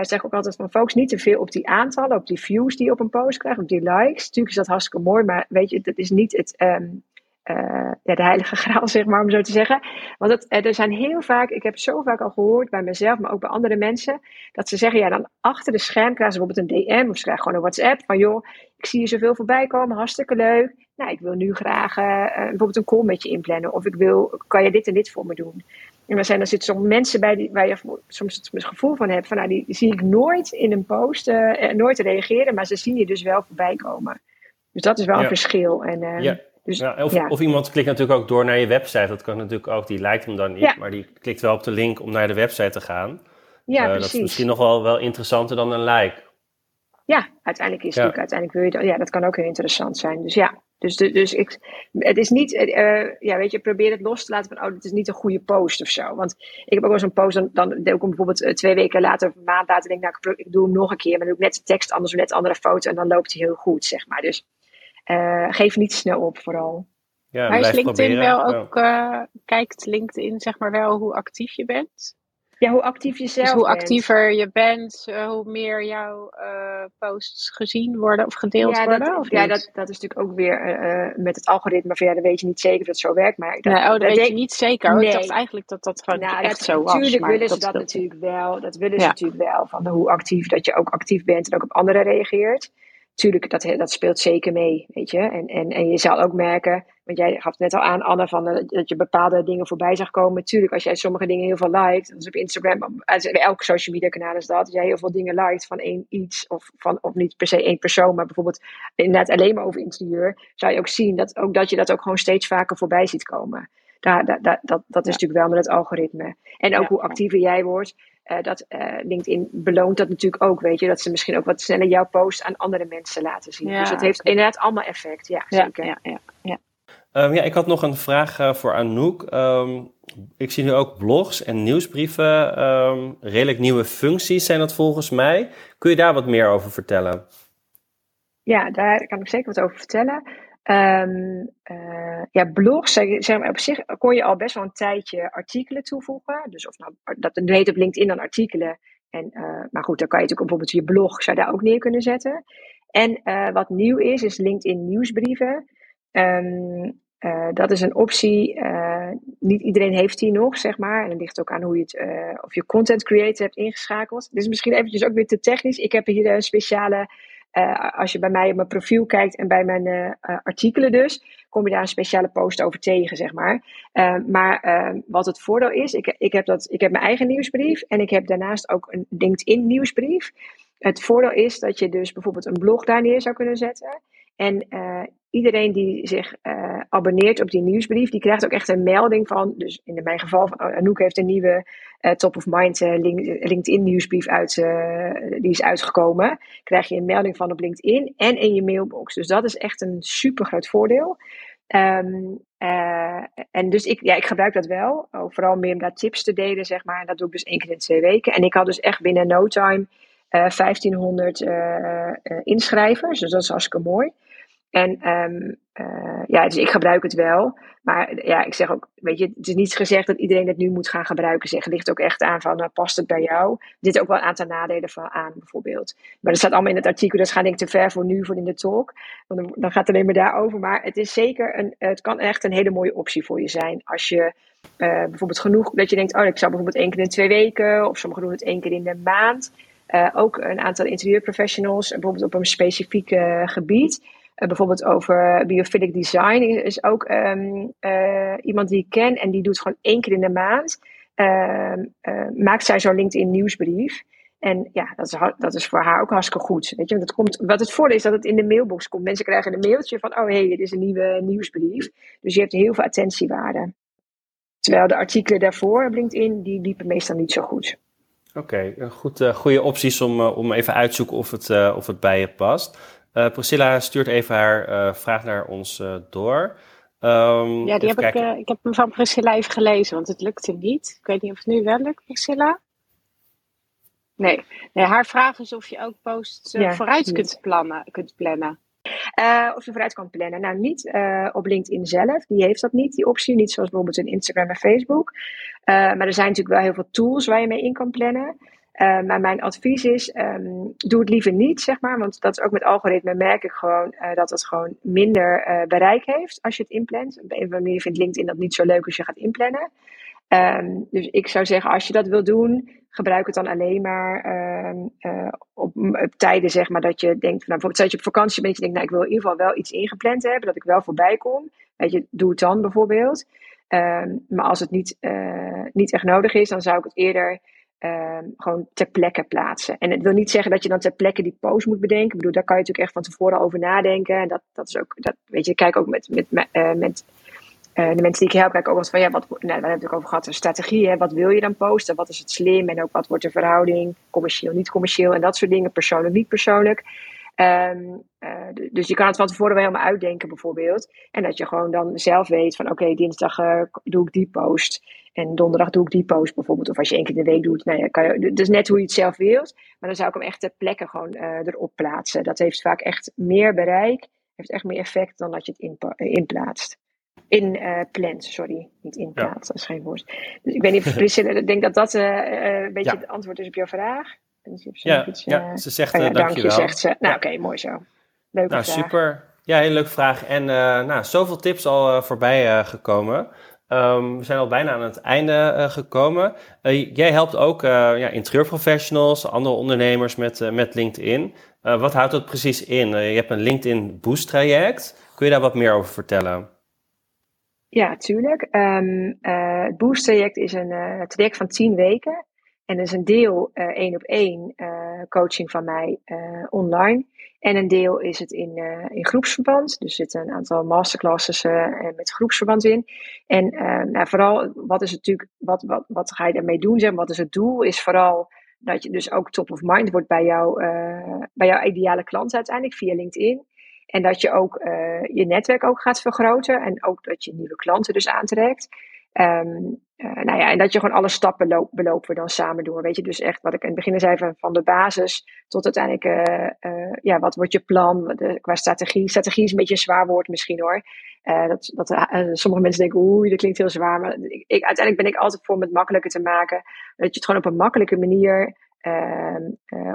zeg ook altijd van focus niet te veel op die aantallen, op die views die je op een post krijgt, op die likes. Natuurlijk is dat hartstikke mooi, maar weet je, dat is niet het, um, uh, ja, de heilige [LAUGHS] graal, zeg maar, om zo te zeggen. Want het, er zijn heel vaak, ik heb zo vaak al gehoord bij mezelf, maar ook bij andere mensen, dat ze zeggen, ja, dan achter de scherm krijgen ze bijvoorbeeld een DM of ze krijgen gewoon een WhatsApp van, joh, ik zie je zoveel voorbij komen, hartstikke leuk. Nou, ik wil nu graag uh, bijvoorbeeld een call met je inplannen. Of ik wil, kan je dit en dit voor me doen? En er, zijn, er zitten soms mensen bij die, waar je soms het gevoel van hebt van nou, die, zie ik nooit in een post, uh, nooit reageren, maar ze zien je dus wel voorbij komen. Dus dat is wel een verschil. En, uh, ja. Dus, ja, of, ja. of, iemand klikt natuurlijk ook door naar je website. Dat kan natuurlijk ook, die lijkt hem dan niet, maar die klikt wel op de link om naar de website te gaan. Ja, uh, precies. Dat is misschien nog wel, wel interessanter dan een like. Ja, uiteindelijk is het natuurlijk, uiteindelijk wil je dat, ja, dat kan ook heel interessant zijn. Dus ja, dus, dus ik, het is niet, uh, ja, weet je, probeer het los te laten van, oh, dit is niet een goede post of zo. Want ik heb ook wel een post, dan, dan deel ik hem bijvoorbeeld uh, twee weken later, of een maand later, denk ik, nou, ik doe hem nog een keer, maar dan doe ik net de tekst anders, of net een andere foto, en dan loopt hij heel goed, zeg maar. Dus uh, geef niet snel op, vooral. Ja, maar is LinkedIn wel ook, kijkt LinkedIn zeg maar wel hoe actief je bent? Ja, hoe actief je zelf dus hoe actiever je bent, uh, hoe meer jouw uh, posts gezien worden of gedeeld ja, worden? Dat, of ja, dat, dat is natuurlijk ook weer uh, met het algoritme. Van, ja, dan weet je niet zeker of het zo werkt. Maar dat, nee, oh, dat, dat weet je niet zeker. Oh, nee. Ik dacht eigenlijk dat dat gewoon nou, echt zo was. Natuurlijk willen ze dat, dat, natuurlijk wel. Dat willen ze natuurlijk wel. Van hoe actief, dat je ook actief bent en ook op anderen reageert tuurlijk, dat, dat speelt zeker mee, weet je. En, en, en je zal ook merken, want jij gaf het net al aan, Anne, van, uh, dat je bepaalde dingen voorbij zag komen. Tuurlijk, als jij sommige dingen heel veel liked, dus op Instagram, bij elk social media kanaal is dat, als jij heel veel dingen liked van één iets, of, van, of niet per se één persoon, maar bijvoorbeeld inderdaad alleen maar over interieur, zou je ook zien dat, ook, dat je dat ook gewoon steeds vaker voorbij ziet komen. Daar, daar, daar, dat, dat is natuurlijk wel met het algoritme. En ook ja. hoe actiever jij wordt, uh, dat uh, LinkedIn beloont dat natuurlijk ook, weet je, dat ze misschien ook wat sneller jouw post aan andere mensen laten zien. Ja, dus het heeft inderdaad allemaal effect, ja, zeker. Ja, ja, ja. Um, ja, ik had nog een vraag uh, voor Anouk. Um, ik zie nu ook blogs en nieuwsbrieven, um, redelijk nieuwe functies zijn dat volgens mij. Kun je daar wat meer over vertellen? Ja, daar kan ik zeker wat over vertellen. Um, uh, ja, blogs, zeg maar, op zich kon je al best wel een tijdje artikelen toevoegen. Dus of nou, dat heet op LinkedIn dan artikelen. En, uh, maar goed, dan kan je natuurlijk bijvoorbeeld je blog, zou daar ook neer kunnen zetten. En uh, wat nieuw is, is LinkedIn nieuwsbrieven. Um, dat is een optie, niet iedereen heeft die nog, zeg maar. En het ligt ook aan hoe je het, of je content creator hebt ingeschakeld. Dit is misschien eventjes ook weer te technisch. Ik heb hier een speciale uh, als je bij mij op mijn profiel kijkt en bij mijn uh, artikelen dus, kom je daar een speciale post over tegen, zeg maar. Uh, maar wat het voordeel is, ik, ik, heb dat, ik heb mijn eigen nieuwsbrief en ik heb daarnaast ook een LinkedIn nieuwsbrief. Het voordeel is dat je dus bijvoorbeeld een blog daar neer zou kunnen zetten. En iedereen die zich uh, abonneert op die nieuwsbrief, die krijgt ook echt een melding van, dus in mijn geval, oh, Anouk heeft een nieuwe uh, top of mind uh, LinkedIn nieuwsbrief uit, die is uitgekomen. Krijg je een melding van op LinkedIn en in je mailbox. Dus dat is echt een super groot voordeel. Um, en dus ik, ja, ik gebruik dat wel, vooral meer om daar tips te delen, zeg maar. En dat doe ik dus één keer in twee weken. En ik had dus echt binnen no time 1500 inschrijvers, dus dat is hartstikke mooi. En um, uh, ja, dus ik gebruik het wel. Maar ja, ik zeg ook, weet je, het is niet gezegd dat iedereen het nu moet gaan gebruiken. Zeg, ligt ook echt aan van, nou, past het bij jou? Er zitten ook wel een aantal nadelen van aan, bijvoorbeeld. Maar dat staat allemaal in het artikel, dat gaat denk ik te ver voor nu, voor in de talk. Want dan, gaat het alleen maar daarover. Maar het is zeker, een, het kan echt een hele mooie optie voor je zijn. Als je uh, bijvoorbeeld genoeg, dat je denkt, oh, ik zou bijvoorbeeld één keer in twee weken. Of sommigen doen het één keer in de maand. Uh, ook een aantal interieurprofessionals, bijvoorbeeld op een specifiek gebied. Uh, bijvoorbeeld over biophilic design is ook um, uh, iemand die ik ken en die doet gewoon één keer in de maand. Uh, maakt zij zo'n LinkedIn nieuwsbrief. En ja, dat is, dat is voor haar ook hartstikke goed. Weet je? Want het komt, wat het voordeel is dat het in de mailbox komt. Mensen krijgen een mailtje van, oh hé, hey, dit is een nieuwe nieuwsbrief. Dus je hebt heel veel attentiewaarde. Terwijl de artikelen daarvoor op LinkedIn, die liepen meestal niet zo goed. Oké, goed, uh, goede opties om, om even uit te zoeken of het, of het bij je past. Priscilla stuurt even haar vraag naar ons door. Um, ja, die heb ik, ik heb hem van Priscilla even gelezen, want het lukte niet. Ik weet niet of het nu wel lukt, Priscilla. Nee. nee, haar vraag is of je ook posts ja, vooruit kunt plannen. Kunt plannen. Uh, of je vooruit kan plannen. Nou, niet uh, op LinkedIn zelf. Die heeft dat niet, die optie. Niet zoals bijvoorbeeld in Instagram en Facebook. Uh, maar er zijn natuurlijk wel heel veel tools waar je mee in kan plannen. Maar mijn advies is, um, doe het liever niet, zeg maar. Want dat is ook met algoritme merk ik gewoon dat het gewoon minder bereik heeft als je het inplant. Op een of andere manier vindt LinkedIn dat niet zo leuk als je gaat inplannen. Um, dus ik zou zeggen, als je dat wil doen, gebruik het dan alleen maar uh, op, op, tijden, zeg maar, dat je denkt, nou, bijvoorbeeld dat je op vakantie bent, je denkt, nou, ik wil in ieder geval wel iets ingepland hebben, dat ik wel voorbij kom. Je, doe het dan bijvoorbeeld. Maar als het niet, uh, niet echt nodig is, dan zou ik het eerder um, gewoon ter plekke plaatsen. En het wil niet zeggen dat je dan ter plekke die post moet bedenken. Ik bedoel, daar kan je natuurlijk echt van tevoren over nadenken. En dat, dat is ook, dat, weet je, kijk ook met, met, met uh, de mensen die ik help, kijken ook wat van ja, wat, nou, we hebben het ook over gehad, een strategie. Hè, wat wil je dan posten? Wat is het slim? En ook wat wordt de verhouding? Commercieel, niet commercieel en dat soort dingen. Persoonlijk, niet persoonlijk. Um, uh, dus je kan het van tevoren wel helemaal uitdenken, bijvoorbeeld. En dat je gewoon dan zelf weet van oké, okay, dinsdag uh, doe ik die post. En donderdag doe ik die post bijvoorbeeld. Of als je één keer in de week doet. Nou ja, kan je, dus net hoe je het zelf wilt. Maar dan zou ik hem echt ter plekke gewoon erop plaatsen. Dat heeft vaak echt meer bereik. Heeft echt meer effect dan dat je het inplaatst. In plant, sorry. Niet in plaats, dat is geen woord. Dus ik weet niet of Priscilla, [LAUGHS] ik denk dat dat een beetje ja. het antwoord is op jouw vraag. Dus ja, ja, ze zegt oh, ja, dankjewel. Dank je, zegt ze. Nou, oké, okay, mooi zo. Leuke nou, vraag. super. Ja, hele leuke vraag. En nou, zoveel tips al voorbij gekomen. Um, we zijn al bijna aan het einde uh, gekomen. Uh, jij helpt ook uh, ja, interieurprofessionals, andere ondernemers met, met LinkedIn. wat houdt dat precies in? je hebt een LinkedIn Boost traject. Kun je daar wat meer over vertellen? Ja, tuurlijk. Um, uh, het Boost traject is een traject van 10 weken. En is een deel uh, één op één coaching van mij online. En een deel is het in, in groepsverband. Dus er zitten een aantal masterclasses met groepsverband in. En nou, vooral, wat is het natuurlijk, wat, wat, wat ga je daarmee doen? Zeg, wat is het doel? Is vooral dat je dus ook top of mind wordt bij, jou, bij jouw ideale klant uiteindelijk via LinkedIn. En dat je ook je netwerk ook gaat vergroten. En ook dat je nieuwe klanten dus aantrekt. Um, uh, nou ja, en dat je gewoon alle stappen loop, belopen we dan samen door. Weet je, dus echt wat ik in het begin zei van, van de basis tot uiteindelijk, uh, ja, wat wordt je plan de, qua strategie? Strategie is een beetje een zwaar woord misschien hoor. dat, dat sommige mensen denken, oeh, dat klinkt heel zwaar. Maar ik, uiteindelijk ben ik altijd voor om het makkelijker te maken. Dat je het gewoon op een makkelijke manier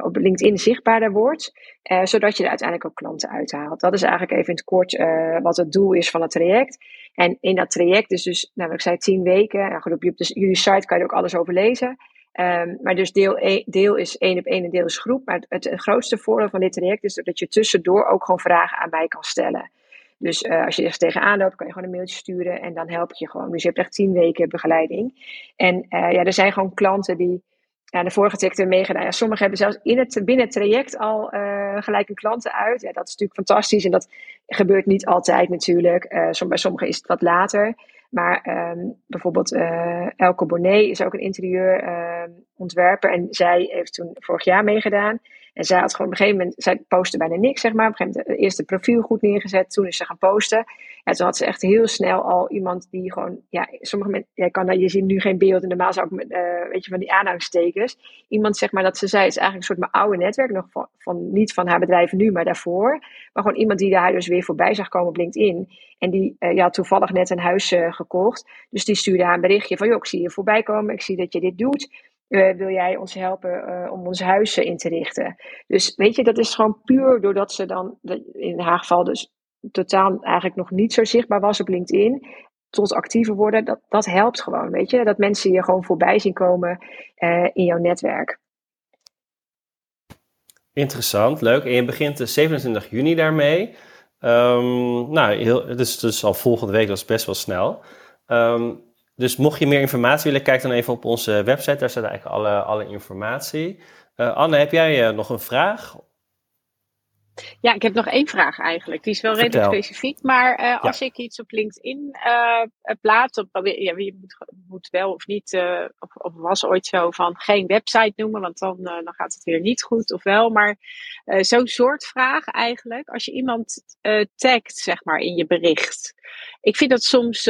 op LinkedIn zichtbaarder wordt, uh, zodat je er uiteindelijk ook klanten uithaalt. Dat is eigenlijk even in het kort uh, wat het doel is van het traject. En in dat traject is dus, nou, ik zei tien weken. Nou goed, op jullie site kan je ook alles over lezen. Um, maar dus deel, e deel is één op één en deel is groep. Maar het, grootste voordeel van dit traject is dat je tussendoor ook gewoon vragen aan mij kan stellen. Dus als je er tegenaan loopt, kan je gewoon een mailtje sturen en dan help ik je gewoon. Dus je hebt echt tien weken begeleiding. En ja, er zijn gewoon klanten die ja, de vorige trajecten meegedaan. Ja, sommigen hebben zelfs in het, binnen het traject al uh, gelijk een klanten uit. Ja, dat is natuurlijk fantastisch en dat gebeurt niet altijd natuurlijk. Som, bij sommigen is het wat later. Maar um, bijvoorbeeld uh, Elke Bonnet is ook een interieurontwerper en zij heeft toen vorig jaar meegedaan. En zij had gewoon op een gegeven moment, zij postte bijna niks, zeg maar. Op een gegeven moment eerst een profiel goed neergezet, toen is ze gaan posten. En toen had ze echt heel snel al iemand die gewoon, ja, sommige jij kan, je ziet nu geen beeld en normaal zou ik met, uh, weet je, van die aanhangstekens. Iemand, zeg maar, dat ze zei, is eigenlijk een soort mijn oude netwerk, nog van, van, niet van haar bedrijf nu, maar daarvoor. Maar gewoon iemand die daar dus weer voorbij zag komen op LinkedIn. En die uh, ja, toevallig net een huis uh, gekocht. Dus die stuurde haar een berichtje van, joh, ik zie je voorbij komen, ik zie dat je dit doet. Wil jij ons helpen om ons huis in te richten? Dus weet je, dat is gewoon puur doordat ze dan, in haar geval dus totaal eigenlijk nog niet zo zichtbaar was op LinkedIn, tot actiever worden, dat, dat helpt gewoon, weet je. Dat mensen je gewoon voorbij zien komen uh, in jouw netwerk. Interessant, leuk. En je begint de 27 juni daarmee. Um, nou, heel, is dus al volgende week, dat is best wel snel. Um, dus mocht je meer informatie willen, kijk dan even op onze website. Daar staat eigenlijk alle, alle informatie. Anne, heb jij nog een vraag? Ja, ik heb nog één vraag eigenlijk. Die is wel redelijk specifiek. Maar uh, als ik iets op LinkedIn uh, plaats, ja, je moet, moet, wel of niet, uh, of, of, was ooit zo van geen website noemen, want dan, dan gaat het weer niet goed, of wel. Maar zo'n soort vraag eigenlijk, als je iemand tagt, zeg maar, in je bericht. Ik vind dat soms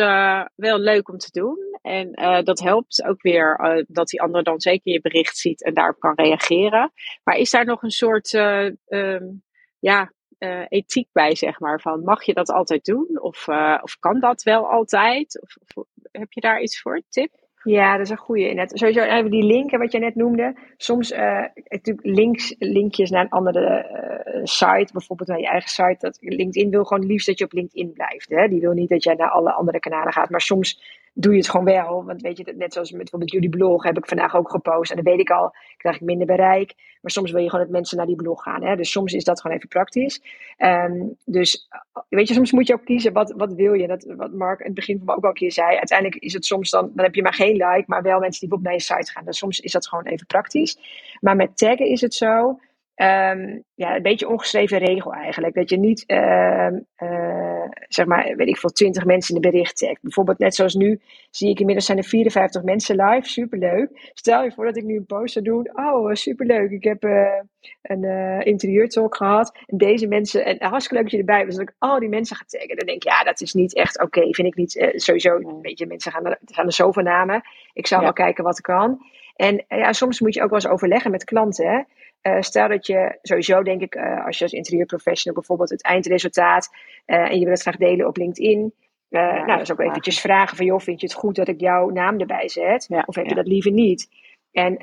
wel leuk om te doen. En dat helpt ook weer dat die ander dan zeker je bericht ziet en daarop kan reageren. Maar is daar nog een soort. Um, ja, uh, ethiek bij, zeg maar. Van mag je dat altijd doen? Of, uh, of kan dat wel altijd? Of, heb je daar iets voor? Tip? Ja, dat is een goede. Sowieso even die linken wat je net noemde. Soms uh, natuurlijk links, linkjes naar een andere site, bijvoorbeeld naar je eigen site. Dat LinkedIn wil gewoon liefst dat je op LinkedIn blijft. Hè? Die wil niet dat jij naar alle andere kanalen gaat. Maar soms doe je het gewoon wel. Want weet je, net zoals met bijvoorbeeld jullie blog heb ik vandaag ook gepost. En dan weet ik al, krijg ik minder bereik. Maar soms wil je gewoon dat mensen naar die blog gaan. Hè? Dus soms is dat gewoon even praktisch. Um, dus weet je, soms moet je ook kiezen wat, wat wil je. Dat, wat Mark in het begin van me ook al een keer zei. Uiteindelijk is het soms dan, dan heb je maar geen like, maar wel mensen die op naar je site gaan. Dus soms is dat gewoon even praktisch. Maar met taggen is het zo. Um, ja, een beetje ongeschreven regel eigenlijk. Dat je niet, uh, uh, zeg maar, weet ik veel, 20 mensen in de bericht. Bijvoorbeeld net zoals nu zie ik inmiddels zijn er 54 mensen live. Superleuk. Stel je voor dat ik nu een post zou doen. Oh, superleuk. Ik heb uh, een uh, interieurtalk gehad. En deze mensen, en hartstikke leuk dat je erbij was. Dat ik al die mensen ga taggen. Dan denk ik, ja, dat is niet echt oké. Okay. Vind ik niet, uh, sowieso, een beetje, mensen gaan er, gaan er zoveel namen. Ik zou ja. wel kijken wat kan. En ja, soms moet je ook wel eens overleggen met klanten. Hè? Uh, stel dat je sowieso, denk ik, uh, als je als interieurprofessional bijvoorbeeld het eindresultaat uh, en je wil het graag delen op LinkedIn. Ja, nou, dat is ook eventjes vragen van, joh, vind je het goed dat ik jouw naam erbij zet? Ja, of heb je dat liever niet? En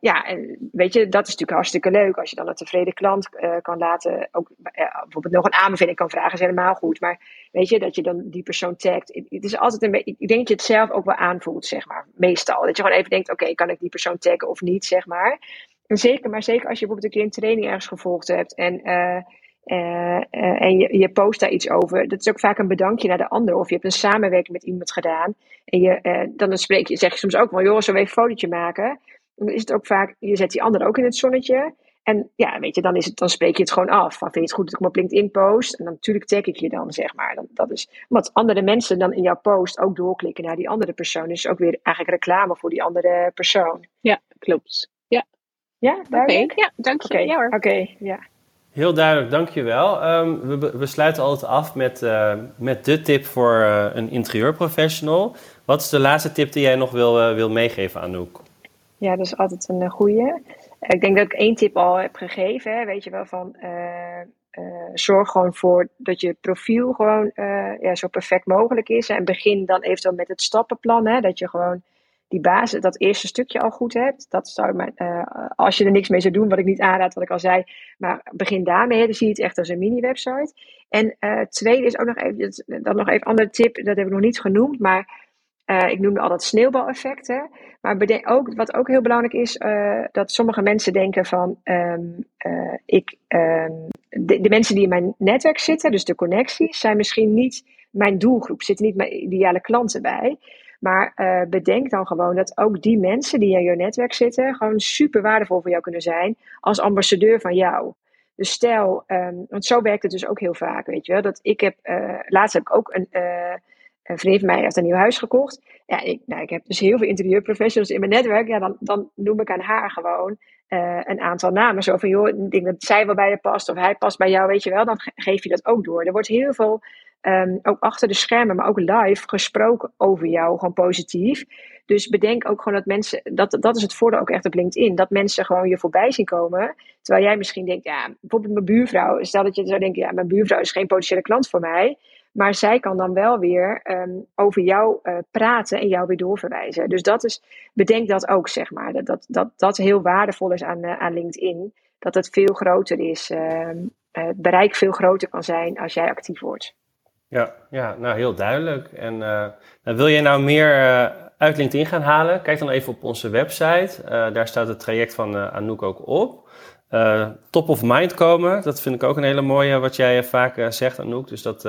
ja, en weet je, dat is natuurlijk hartstikke leuk. Als je dan een tevreden klant kan laten, ook bijvoorbeeld nog een aanbeveling kan vragen, is helemaal goed. Maar weet je, dat je dan die persoon tagt. Het is altijd een beetje, ik denk dat je het zelf ook wel aanvoelt, zeg maar. Meestal. Dat je gewoon even denkt, oké, kan ik die persoon taggen of niet, zeg maar. En zeker, maar zeker als je bijvoorbeeld een keer een training ergens gevolgd hebt en, uh, uh, uh, en je, je post daar iets over. Dat is ook vaak een bedankje naar de ander. Of je hebt een samenwerking met iemand gedaan. En je, dan spreek je, zeg je soms ook wel, joh, zullen we even een fotootje maken? Dan is het ook vaak, je zet die ander ook in het zonnetje. En ja, weet je, dan, is het, dan spreek je het gewoon af. Van, vind je het goed dat ik hem op LinkedIn post? En dan, natuurlijk tag ik je dan, zeg maar. Dan, dat is, omdat andere mensen dan in jouw post ook doorklikken naar die andere persoon. Dus ook weer eigenlijk reclame voor die andere persoon. Ja, klopt. Ja, duidelijk? Okay. Ja, dank je. Okay. Ja. Oké, ja. Heel duidelijk, dankjewel. Um, we, we sluiten altijd af met, uh, met de tip voor uh, een interieurprofessional. Wat is de laatste tip die jij nog wil, uh, wil meegeven, Anouk? Ja, dat is altijd een goede. Ik denk dat ik één tip al heb gegeven. Hè. Weet je wel, van zorg gewoon voor dat je profiel gewoon ja, zo perfect mogelijk is. En begin dan eventueel met het stappenplan. Hè, dat je gewoon die basis, dat eerste stukje al goed hebt. Dat zou maar, uh, als je er niks mee zou doen, wat ik niet aanraad, wat ik al zei. Maar begin daarmee, dan zie je het echt als een mini-website. En uh, tweede is ook nog even, dan nog even een andere tip, dat heb ik nog niet genoemd, maar uh, ik noemde al dat sneeuwbaleffecten. Maar bedenk ook, wat ook heel belangrijk is, dat sommige mensen denken van, uh, ik, de, de, mensen die in mijn netwerk zitten, dus de connecties, zijn misschien niet mijn doelgroep, zitten niet mijn ideale klanten bij. Maar uh, bedenk dan gewoon dat ook die mensen die in je netwerk zitten, gewoon super waardevol voor jou kunnen zijn als ambassadeur van jou. Dus stel, um, want zo werkt het dus ook heel vaak, weet je wel. Dat ik heb, uh, laatst heb ik ook een, uh, een vriend van mij heeft een nieuw huis gekocht. Ja, ik, nou, ik heb dus heel veel interieurprofessionals in mijn netwerk. Ja, dan, dan noem ik aan haar gewoon een aantal namen. Zo van, joh, ik denk dat zij wel bij je past of hij past bij jou, weet je wel. Dan geef je dat ook door. Er wordt heel veel um, ook achter de schermen, maar ook live gesproken over jou, gewoon positief. Dus bedenk ook gewoon dat mensen, dat, dat is het voordeel ook echt op LinkedIn, dat mensen gewoon je voorbij zien komen. Terwijl jij misschien denkt, ja, bijvoorbeeld mijn buurvrouw, stel dat je zou denken, ja, mijn buurvrouw is geen potentiële klant voor mij. Maar zij kan dan wel weer um, over jou uh, praten en jou weer doorverwijzen. Dus dat is, bedenk dat ook, zeg maar. Dat dat, dat, dat heel waardevol is aan, uh, aan LinkedIn. Dat het veel groter is, uh, het bereik veel groter kan zijn als jij actief wordt. Ja, ja nou heel duidelijk. En eh, nou, wil jij nou meer uh, uit LinkedIn gaan halen? Kijk dan even op onze website. Eh, daar staat het traject van Anouk ook op. top of mind komen, dat vind ik ook een hele mooie wat jij vaak zegt, Anouk. Dus dat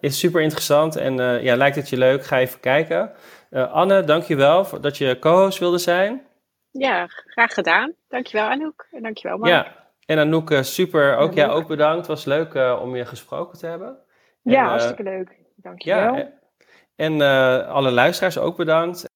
is super interessant. En ja, lijkt het je leuk? Ga even kijken. Anne, dankjewel dat je co-host wilde zijn. Ja, graag gedaan. Dankjewel Anouk en dankjewel Mark. Ja, en Anouk, super. Ook jij ja, ook bedankt. was leuk om je gesproken te hebben. Ja, eh, hartstikke leuk. Dank Dankjewel. Ja, en eh, alle luisteraars ook bedankt.